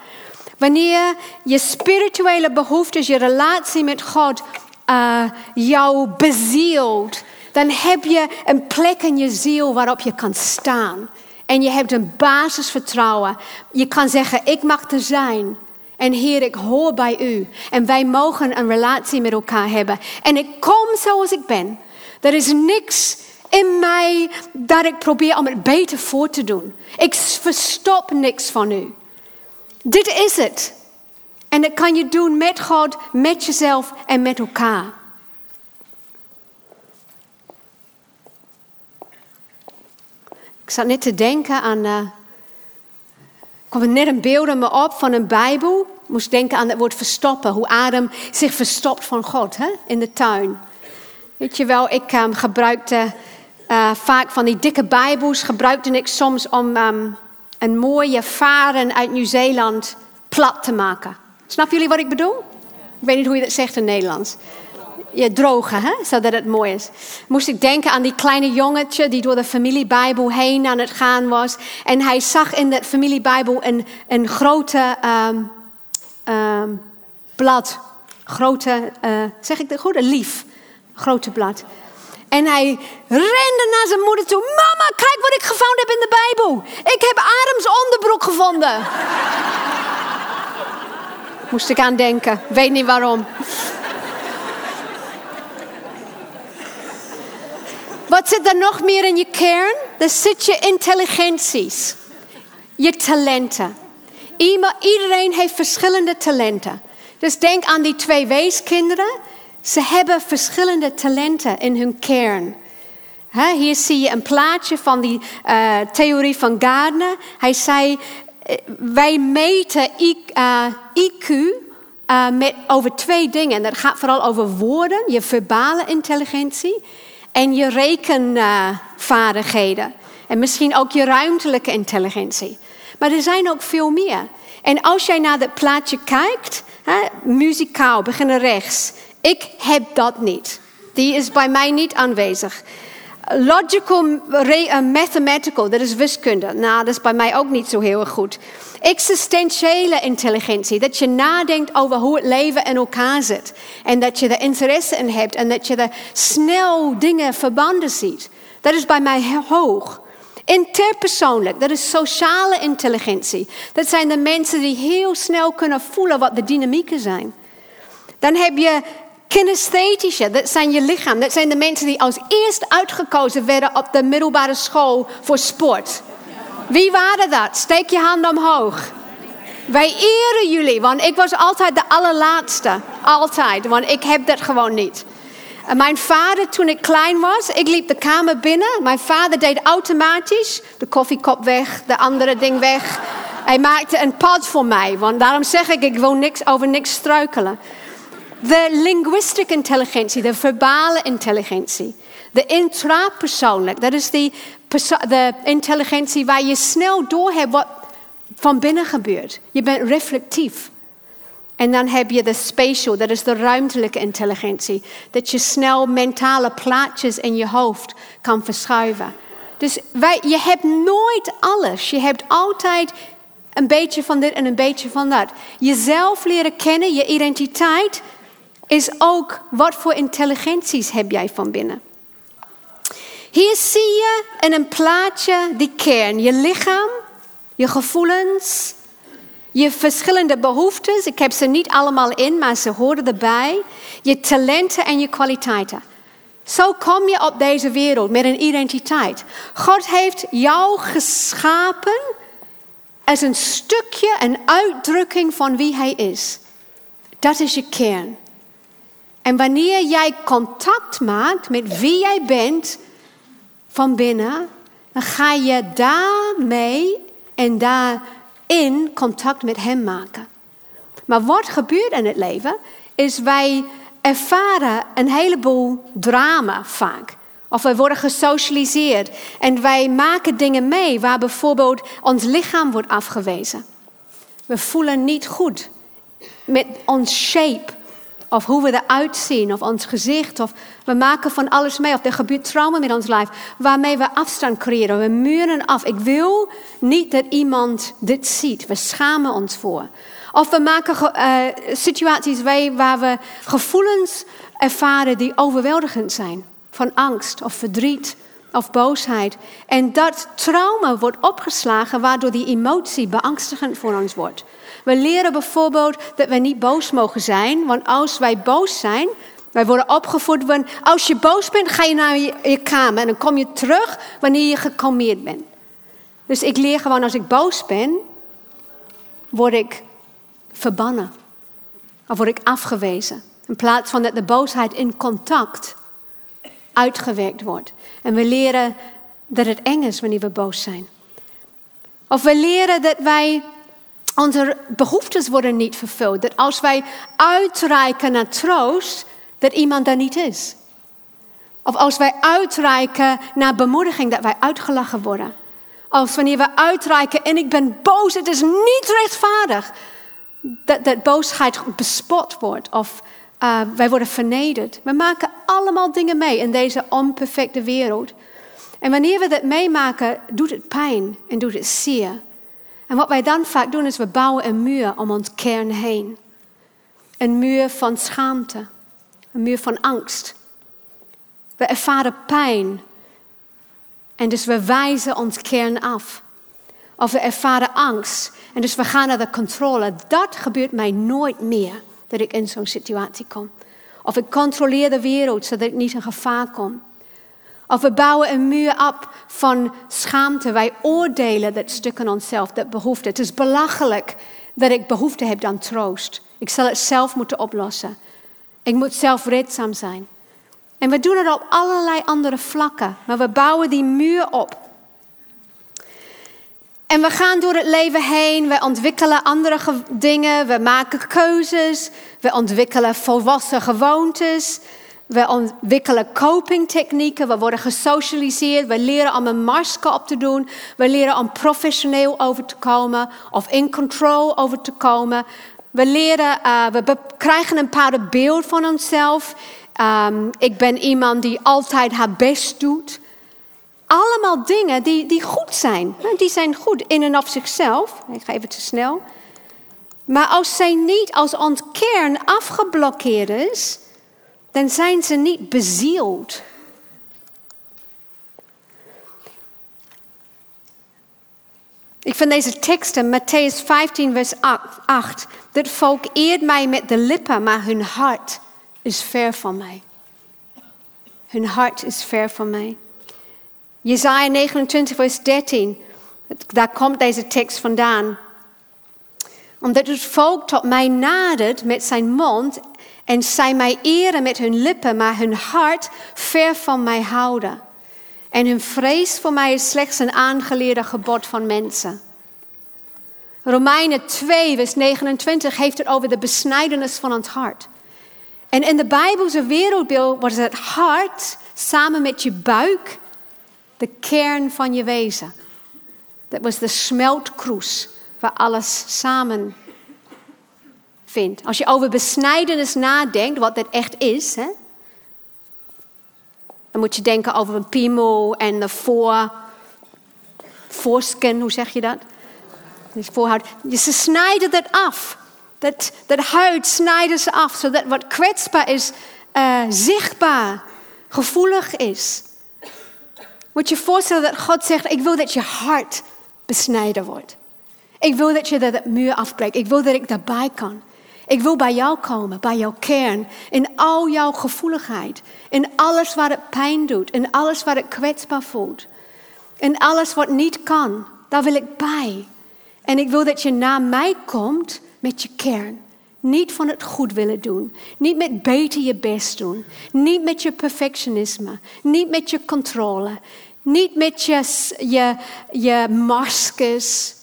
Wanneer je spirituele behoeftes, je relatie met God uh, jou bezielt, dan heb je een plek in je ziel waarop je kan staan. En je hebt een basisvertrouwen. Je kan zeggen, ik mag er zijn. En Heer, ik hoor bij u. En wij mogen een relatie met elkaar hebben. En ik kom zoals ik ben. Er is niks in mij dat ik probeer om het beter voor te doen. Ik verstop niks van u. Dit is het. En dat kan je doen met God, met jezelf en met elkaar. Ik zat net te denken aan. Uh, kwam net een beeld in me op van een Bijbel. Ik moest denken aan het woord verstoppen. Hoe Adam zich verstopt van God hè, in de tuin. Weet je wel, ik um, gebruikte uh, vaak van die dikke Bijbels. Gebruikte ik soms om um, een mooie varen uit Nieuw-Zeeland plat te maken. Snap jullie wat ik bedoel? Ik weet niet hoe je dat zegt in Nederlands. Ja, drogen, hè? zodat het mooi is. Moest ik denken aan die kleine jongetje die door de familiebijbel heen aan het gaan was. En hij zag in de familiebijbel een, een grote um, um, blad. Grote, uh, zeg ik dat goed? Een lief. Grote blad. En hij rende naar zijn moeder toe. Mama, kijk wat ik gevonden heb in de Bijbel. Ik heb Adams onderbroek gevonden. (laughs) Moest ik aan denken. Weet niet waarom. Wat zit er nog meer in je kern? Er zit je intelligenties. Je talenten. Iedereen heeft verschillende talenten. Dus denk aan die twee weeskinderen. Ze hebben verschillende talenten in hun kern. hier zie je een plaatje van die uh, theorie van Gardner. Hij zei, eh, wij meten IQ uh, met, over twee dingen. Dat gaat vooral over woorden, je verbale intelligentie en je rekenvaardigheden. en misschien ook je ruimtelijke intelligentie. Maar er zijn ook veel meer. En als jij naar dat plaatje kijkt, hè, muzikaal, beginnen rechts. Ik heb dat niet. Die is bij mij niet aanwezig. Logical, uh, mathematical, dat is wiskunde. Nou, dat is bij mij ook niet zo heel goed. Existentiële intelligentie, dat je nadenkt over hoe het leven in elkaar zit. En dat je er interesse in hebt en dat je er snel dingen verbanden ziet. Dat is bij mij hoog. Interpersoonlijk, dat is sociale intelligentie. Dat zijn de mensen die heel snel kunnen voelen wat de dynamieken zijn. Dan heb je Kinesthetische, dat zijn je lichaam. Dat zijn de mensen die als eerst uitgekozen werden op de middelbare school voor sport. Wie waren dat? Steek je hand omhoog. Wij eren jullie, want ik was altijd de allerlaatste. Altijd, want ik heb dat gewoon niet. En mijn vader, toen ik klein was, ik liep de kamer binnen. Mijn vader deed automatisch de koffiekop weg, de andere ding weg. Hij maakte een pad voor mij, want daarom zeg ik, ik wil niks over niks struikelen. De linguistic intelligentie, de verbale intelligentie. De intrapersoonlijk, dat is de intelligentie waar je snel doorhebt wat van binnen gebeurt. Je bent reflectief. En dan heb je de spatial, dat is de ruimtelijke intelligentie. Dat je snel mentale plaatjes in je hoofd kan verschuiven. Dus wij, je hebt nooit alles. Je hebt altijd een beetje van dit en een beetje van dat. Jezelf leren kennen, je identiteit, is ook wat voor intelligenties heb jij van binnen. Hier zie je in een plaatje die kern. Je lichaam, je gevoelens, je verschillende behoeftes. Ik heb ze niet allemaal in, maar ze horen erbij. Je talenten en je kwaliteiten. Zo kom je op deze wereld met een identiteit. God heeft jou geschapen als een stukje, een uitdrukking van wie Hij is. Dat is je kern. En wanneer jij contact maakt met wie jij bent van binnen, dan ga je daarmee en daarin contact met Hem maken. Maar wat gebeurt in het leven, is wij ervaren een heleboel drama vaak. Of wij worden gesocialiseerd en wij maken dingen mee waar bijvoorbeeld ons lichaam wordt afgewezen. We voelen niet goed met ons shape of hoe we eruit zien, of ons gezicht, of we maken van alles mee, of er gebeurt trauma met ons lijf, waarmee we afstand creëren. We muren af. Ik wil niet dat iemand dit ziet. We schamen ons voor. Of we maken uh, situaties mee waar we gevoelens ervaren die overweldigend zijn. van angst of verdriet of boosheid. En dat trauma wordt opgeslagen waardoor die emotie beangstigend voor ons wordt. We leren bijvoorbeeld dat we niet boos mogen zijn, want als wij boos zijn, wij worden opgevoed van als je boos bent, ga je naar je, kamer en dan kom je terug wanneer je gekalmeerd bent. Dus ik leer gewoon als ik boos ben, word ik verbannen. Of word ik afgewezen. In plaats van dat de boosheid in contact uitgewerkt wordt. En we leren dat het eng is wanneer we boos zijn. Of we leren dat wij, onze behoeftes worden niet vervuld. Dat als wij uitreiken naar troost, dat iemand daar niet is. Of als wij uitreiken naar bemoediging, dat wij uitgelachen worden. Als wanneer we uitreiken en ik ben boos, het is niet rechtvaardig. Dat, dat boosheid bespot wordt of uh, wij worden vernederd. We maken allemaal dingen mee in deze onperfecte wereld. En wanneer we dat meemaken, doet het pijn en doet het zeer. En wat wij dan vaak doen, is we bouwen een muur om ons kern heen. Een muur van schaamte, een muur van angst. We ervaren pijn. En dus we wijzen ons kern af. Of we ervaren angst. En dus we gaan naar de controle. Dat gebeurt mij nooit meer dat ik in zo'n situatie kom. Of ik controleer de wereld zodat ik niet in gevaar kom. Of we bouwen een muur op van schaamte. Wij oordelen dat stuk in onszelf, dat behoefte. Het is belachelijk dat ik behoefte heb aan troost. Ik zal het zelf moeten oplossen. Ik moet zelfredzaam zijn. En we doen het op allerlei andere vlakken. Maar we bouwen die muur op. En we gaan door het leven heen, we ontwikkelen andere dingen, we maken keuzes, we ontwikkelen volwassen gewoontes, we ontwikkelen copingtechnieken, we worden gesocialiseerd, we leren om een masker op te doen, we leren om professioneel over te komen of in control over te komen. We, leren, uh, we krijgen een bepaald beeld van onszelf. Um, ik ben iemand die altijd haar best doet. Allemaal dingen die, die goed zijn. Die zijn goed in en of zichzelf. Ik ga even te snel. Maar als zij niet als ons kern afgeblokkeerd is, dan zijn ze niet bezield. Ik vind deze teksten, Matthäus 15, vers 8. Dit volk eert mij met de lippen, maar hun hart is ver van mij. Hun hart is ver van mij. Jesaja 29, vers 13. Daar komt deze tekst vandaan. Omdat het volk tot mij nadert met zijn mond en zij mij eren met hun lippen, maar hun hart ver van mij houden. En hun vrees voor mij is slechts een aangeleerde gebod van mensen. Romeinen 2, vers 29 heeft het over de besnijdenis van het hart. En in de Bijbelse wereldbeeld wordt het hart samen met je buik de kern van je wezen. Dat was de smeltkroes waar alles samen vindt. Als je over besnijdenis nadenkt, wat dat echt is, hè, dan moet je denken over een piemel en de voor, voorskin, hoe zeg je dat? Dus. Ze snijden dat af. Dat, dat huid snijden ze af, zodat wat kwetsbaar is, uh, zichtbaar, gevoelig is. Moet je voorstellen dat God zegt, ik wil dat je hart besnijden wordt. Ik wil dat je dat muur afbreekt. Ik wil dat ik daarbij kan. Ik wil bij jou komen, bij jouw kern, in al jouw gevoeligheid, in alles wat het pijn doet, in alles wat het kwetsbaar voelt, in alles wat niet kan. Daar wil ik bij. En ik wil dat je naar mij komt met je kern. Niet van het goed willen doen. Niet met beter je best doen. Niet met je perfectionisme. Niet met je controle. Niet met je, je, je maskers,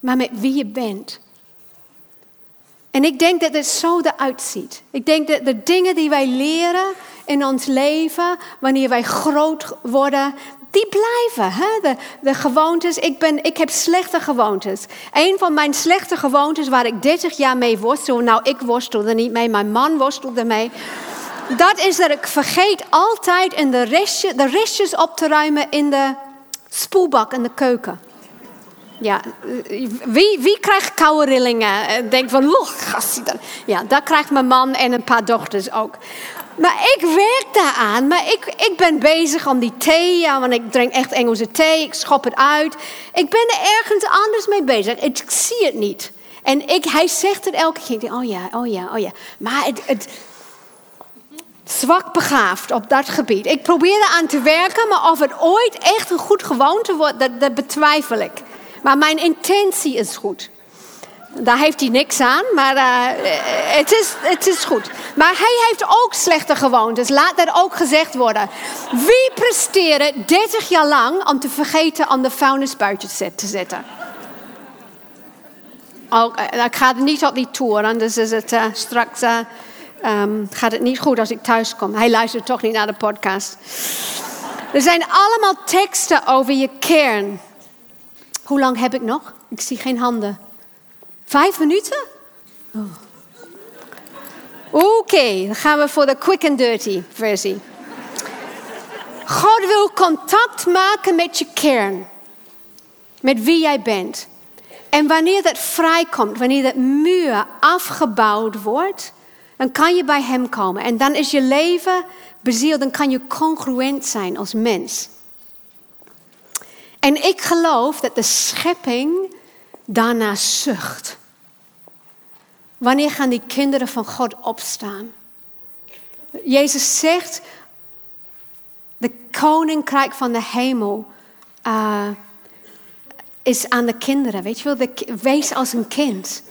maar met wie je bent. En ik denk dat het zo eruit ziet. Ik denk dat de dingen die wij leren in ons leven, wanneer wij groot worden, die blijven. Hè? De, de gewoontes. Ik, ben, ik heb slechte gewoontes. Een van mijn slechte gewoontes waar ik 30 jaar mee worstel. Nou, ik worstelde niet mee, mijn man worstelde mee dat is dat ik vergeet altijd in de, restje, de restjes op te ruimen in de spoelbak in de keuken. Ja, wie, wie krijgt koude rillingen? Denkt van, gast. Ja, dat krijgt mijn man en een paar dochters ook. Maar ik werk daaraan. Maar ik, ik ben bezig om die thee. Ja, want ik drink echt Engelse thee. Ik schop het uit. Ik ben er ergens anders mee bezig. Ik zie het niet. En ik, hij zegt het elke keer. Oh ja, oh ja, oh ja. Maar het, het zwak begaafd op dat gebied. Ik probeer eraan te werken, maar of het ooit echt een goed gewoonte wordt, dat, dat betwijfel ik. Maar mijn intentie is goed. Daar heeft hij niks aan, maar uh, het, is, het is goed. Maar hij heeft ook slechte gewoontes. Laat dat ook gezegd worden. Wie presteren 30 jaar lang om te vergeten om de vuilnisbuitje te zetten? Oh, ik ga niet op die tour, anders is het uh, straks um, gaat het niet goed als ik thuis kom. Hij luistert toch niet naar de podcast. Er zijn allemaal teksten over je kern. Hoe lang heb ik nog? Ik zie geen handen. Vijf minuten? Oh. Oké, dan gaan we voor de quick and dirty versie. God wil contact maken met je kern. Met wie jij bent. En wanneer dat vrijkomt, wanneer dat muur afgebouwd wordt, dan kan je bij Hem komen. En dan is je leven bezield, dan kan je congruent zijn als mens. En ik geloof dat de schepping daarna zucht. Wanneer gaan die kinderen van God opstaan? Jezus zegt, de koninkrijk van de hemel uh, is aan de kinderen. Weet je wel, de, wees als een kind.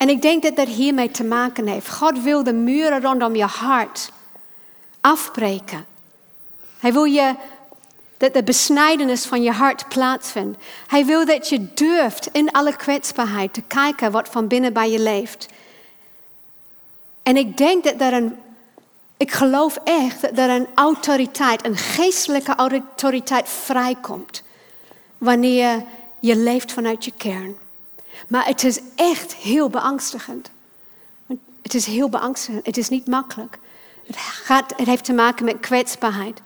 En ik denk dat dat hiermee te maken heeft. God wil de muren rondom je hart afbreken. Hij wil je dat de besnijdenis van je hart plaatsvindt. Hij wil dat je durft in alle kwetsbaarheid te kijken wat van binnen bij je leeft. En ik denk dat er een, ik geloof echt dat er een autoriteit, een geestelijke autoriteit vrijkomt wanneer je leeft vanuit je kern. Maar het is echt heel beangstigend. Het is heel beangstigend. Het is niet makkelijk. Het, gaat, het heeft te maken met kwetsbaarheid.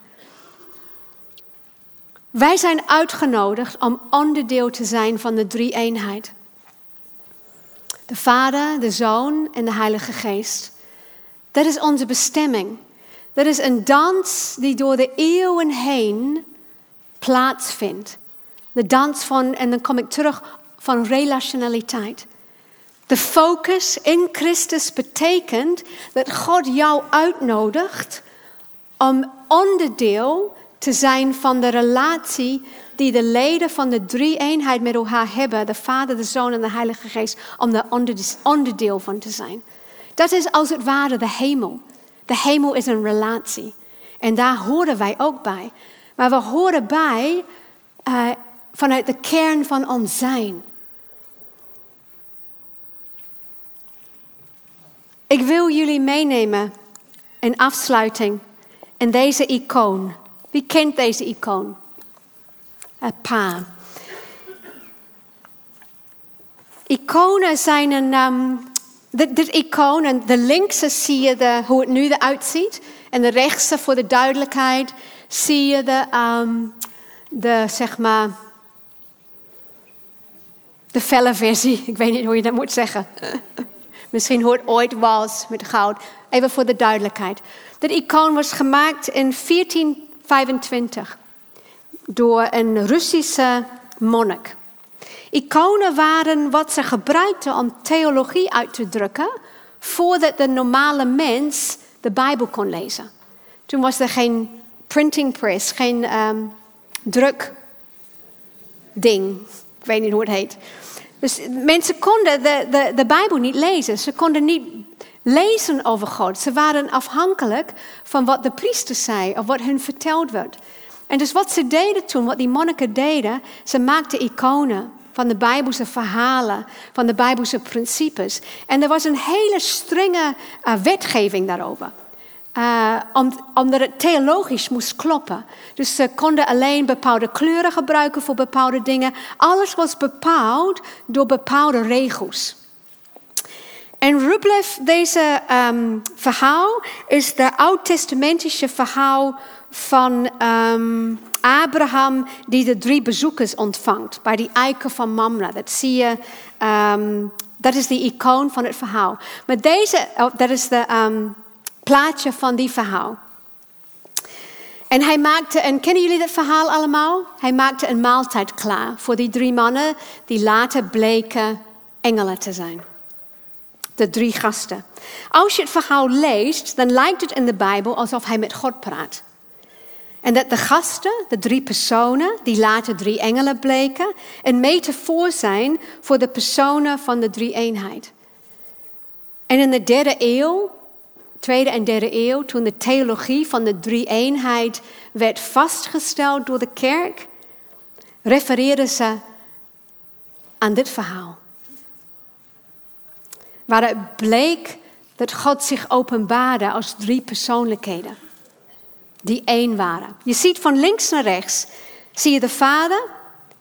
Wij zijn uitgenodigd om onderdeel te zijn van de drie eenheid. De Vader, de Zoon en de Heilige Geest. Dat is onze bestemming. Dat is een dans die door de eeuwen heen plaatsvindt. De dans van, en dan kom ik terug van relationaliteit. De focus in Christus betekent dat God jou uitnodigt om onderdeel te zijn van de relatie die de leden van de drie eenheid met elkaar hebben, de Vader, de Zoon en de Heilige Geest, om daar onderdeel van te zijn. Dat is als het ware de hemel. De hemel is een relatie. En daar horen wij ook bij. Maar we horen bij uh, vanuit de kern van ons zijn. Ik wil jullie meenemen in afsluiting in deze icoon. Wie kent deze icoon? Een paar. Iconen zijn een. Um, dit, dit icoon, en de linkse zie je de, hoe het nu eruit ziet. En de rechtse voor de duidelijkheid zie je de, um, de zeg maar, de felle versie. (laughs) Ik weet niet hoe je dat moet zeggen. Misschien hoe het ooit was met goud. Even voor de duidelijkheid. Dit icoon was gemaakt in 1425 door een Russische monnik. Iconen waren wat ze gebruikten om theologie uit te drukken voordat de normale mens de Bijbel kon lezen. Toen was er geen printing press, geen um, drukding. Ik weet niet hoe het heet. Dus mensen konden de, de, de Bijbel niet lezen. Ze konden niet lezen over God. Ze waren afhankelijk van wat de priester zei of wat hun verteld werd. En dus wat ze deden toen, wat die monniken deden, ze maakten iconen van de Bijbelse verhalen, van de Bijbelse principes. En er was een hele strenge uh, wetgeving daarover. Uh, omdat het theologisch moest kloppen. Dus ze konden alleen bepaalde kleuren gebruiken voor bepaalde dingen. Alles was bepaald door bepaalde regels. En Rublev, deze um, verhaal, is de oud-testamentische verhaal van um, Abraham die de drie bezoekers ontvangt bij die eiken van Mamre. Dat zie je, um, dat is de icoon van het verhaal. Maar deze, oh, dat is de plaatje van die verhaal. En hij maakte een, kennen jullie dat verhaal allemaal? Hij maakte een maaltijd klaar voor die drie mannen die later bleken engelen te zijn. De drie gasten. Als je het verhaal leest, dan lijkt het in de Bijbel alsof hij met God praat. En dat de gasten, de drie personen, die later drie engelen bleken, een metafoor zijn voor de personen van de drie eenheid. En in de derde eeuw, tweede en derde eeuw, toen de theologie van de drie eenheid werd vastgesteld door de kerk, refereerden ze aan dit verhaal. Waar het bleek dat God zich openbaarde als drie persoonlijkheden die één waren. Je ziet van links naar rechts, zie je de Vader,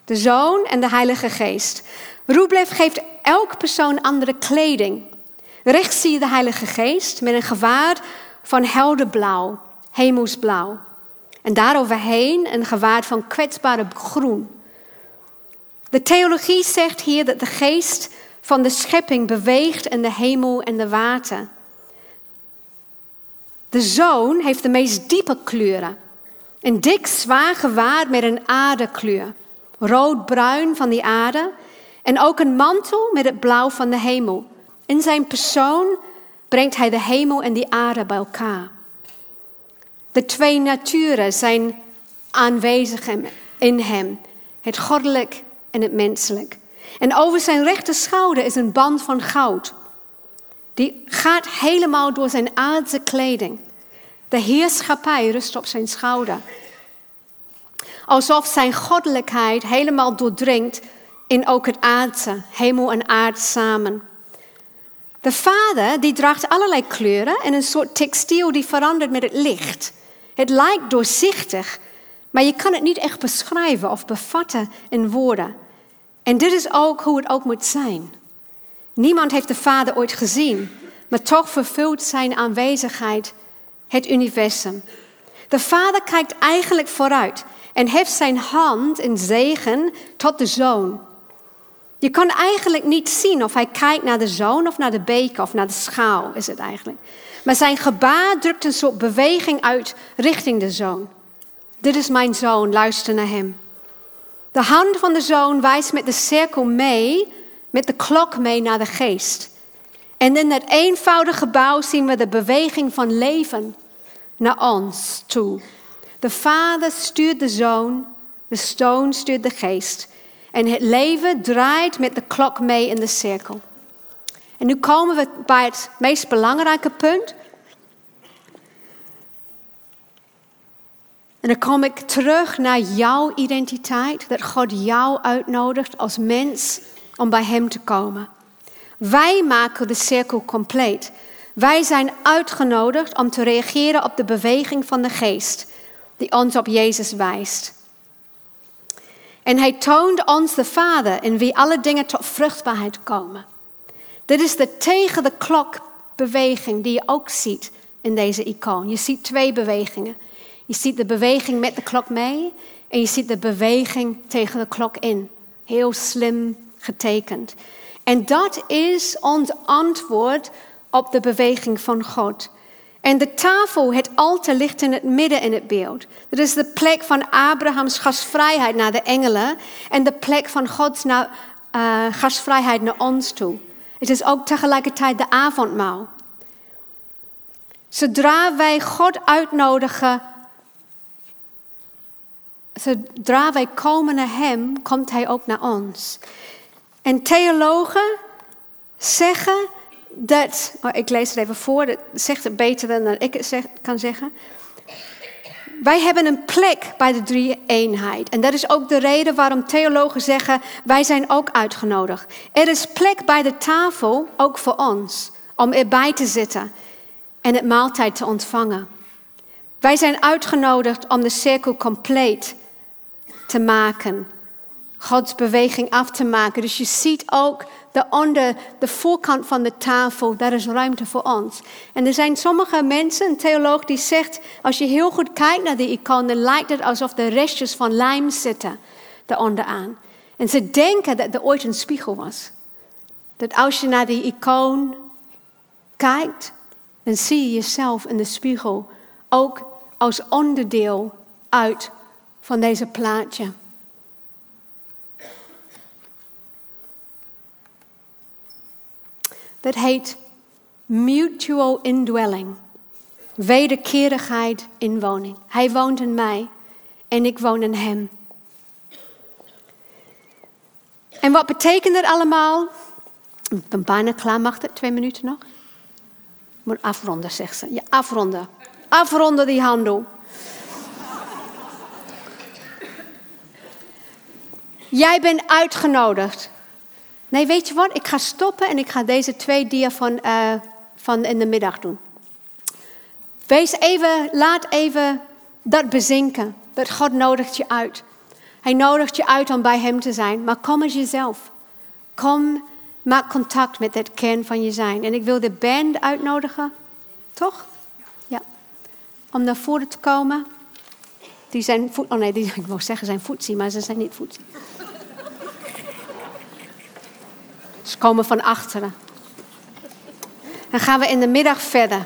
de Zoon en de Heilige Geest. Rublev geeft elk persoon andere kleding. Rechts zie je de Heilige Geest met een gewaad van helder blauw, hemelsblauw. En daaroverheen een gewaad van kwetsbare groen. De theologie zegt hier dat de geest van de schepping beweegt in de hemel en de water. De zoon heeft de meest diepe kleuren. Een dik, zwaar gewaad met een aardekleur. Rood-bruin van die aarde. En ook een mantel met het blauw van de hemel. In zijn persoon brengt hij de hemel en die aarde bij elkaar. De twee naturen zijn aanwezig in hem. Het goddelijk en het menselijk. En over zijn rechter schouder is een band van goud. Die gaat helemaal door zijn aardse kleding. De heerschappij rust op zijn schouder. Alsof zijn goddelijkheid helemaal doordringt in ook het aardse, hemel en aard samen. De vader die draagt allerlei kleuren en een soort textiel die verandert met het licht. Het lijkt doorzichtig, maar je kan het niet echt beschrijven of bevatten in woorden. En dit is ook hoe het ook moet zijn. Niemand heeft de Vader ooit gezien, maar toch vervult zijn aanwezigheid het universum. De Vader kijkt eigenlijk vooruit en heeft zijn hand in zegen tot de Zoon. Je kan eigenlijk niet zien of hij kijkt naar de zoon of naar de beker of naar de schaal, is het eigenlijk. Maar zijn gebaar drukt een soort beweging uit richting de zoon. Dit is mijn zoon, luister naar hem. De hand van de zoon wijst met de cirkel mee, met de klok mee naar de geest. En in het eenvoudige gebouw zien we de beweging van leven naar ons toe. De Vader stuurt de Zoon, de Zoon stuurt de Geest. En het leven draait met de klok mee in de cirkel. En nu komen we bij het meest belangrijke punt. En dan kom ik terug naar jouw identiteit, dat God jou uitnodigt als mens om bij Hem te komen. Wij maken de cirkel compleet. Wij zijn uitgenodigd om te reageren op de beweging van de geest die ons op Jezus wijst. En hij toont ons de Vader in wie alle dingen tot vruchtbaarheid komen. Dit is de tegen de klok beweging die je ook ziet in deze icoon. Je ziet twee bewegingen. Je ziet de beweging met de klok mee en je ziet de beweging tegen de klok in. Heel slim getekend. En dat is ons antwoord op de beweging van God. En de tafel, het altaar, ligt in het midden in het beeld. Dat is de plek van Abrahams gastvrijheid naar de engelen en de plek van Gods naar, uh, gastvrijheid naar ons toe. Het is ook tegelijkertijd de avondmaal. Zodra wij God uitnodigen, zodra wij komen naar Hem, komt Hij ook naar ons. En theologen zeggen dat, oh, ik lees het even voor, dat zegt het beter dan ik het zeg, kan zeggen. Wij hebben een plek bij de drie eenheid. En dat is ook de reden waarom theologen zeggen, wij zijn ook uitgenodigd. Er is plek bij de tafel, ook voor ons, om erbij te zitten en het maaltijd te ontvangen. Wij zijn uitgenodigd om de cirkel compleet te maken. Gods beweging af te maken. Dus je ziet ook de onder de voorkant van de tafel, daar is ruimte voor ons. En er zijn sommige mensen, een theoloog, die zegt, als je heel goed kijkt naar icoon, dan lijkt het alsof de restjes van lijm zitten eronder aan. En ze denken dat er ooit een spiegel was. Dat als je naar die icoon kijkt, dan zie je jezelf in de spiegel ook als onderdeel uit van deze plaatje. Dat heet mutual indwelling. Wederkerigheid in woning. Hij woont in mij en ik woon in hem. En wat betekent dat allemaal? Ik ben bijna klaar, mag het? Twee minuten nog? Moet afronden, zegt ze. Afronden. Afronden die handel. Jij bent uitgenodigd. Nee, weet je wat? Ik ga stoppen en ik ga deze twee dia van, uh, van in de middag doen. Wees even, laat even dat bezinken. Dat God nodigt je uit. Hij nodigt je uit om bij Hem te zijn, maar kom als jezelf. Kom, maak contact met het kern van je zijn. En ik wil de band uitnodigen, toch? Ja. Om naar voren te komen. Die zijn voet, oh nee, die, (laughs) ik wou zeggen zijn voetzie, maar ze zijn niet voetzie. Ze komen van achteren. Dan gaan we in de middag verder.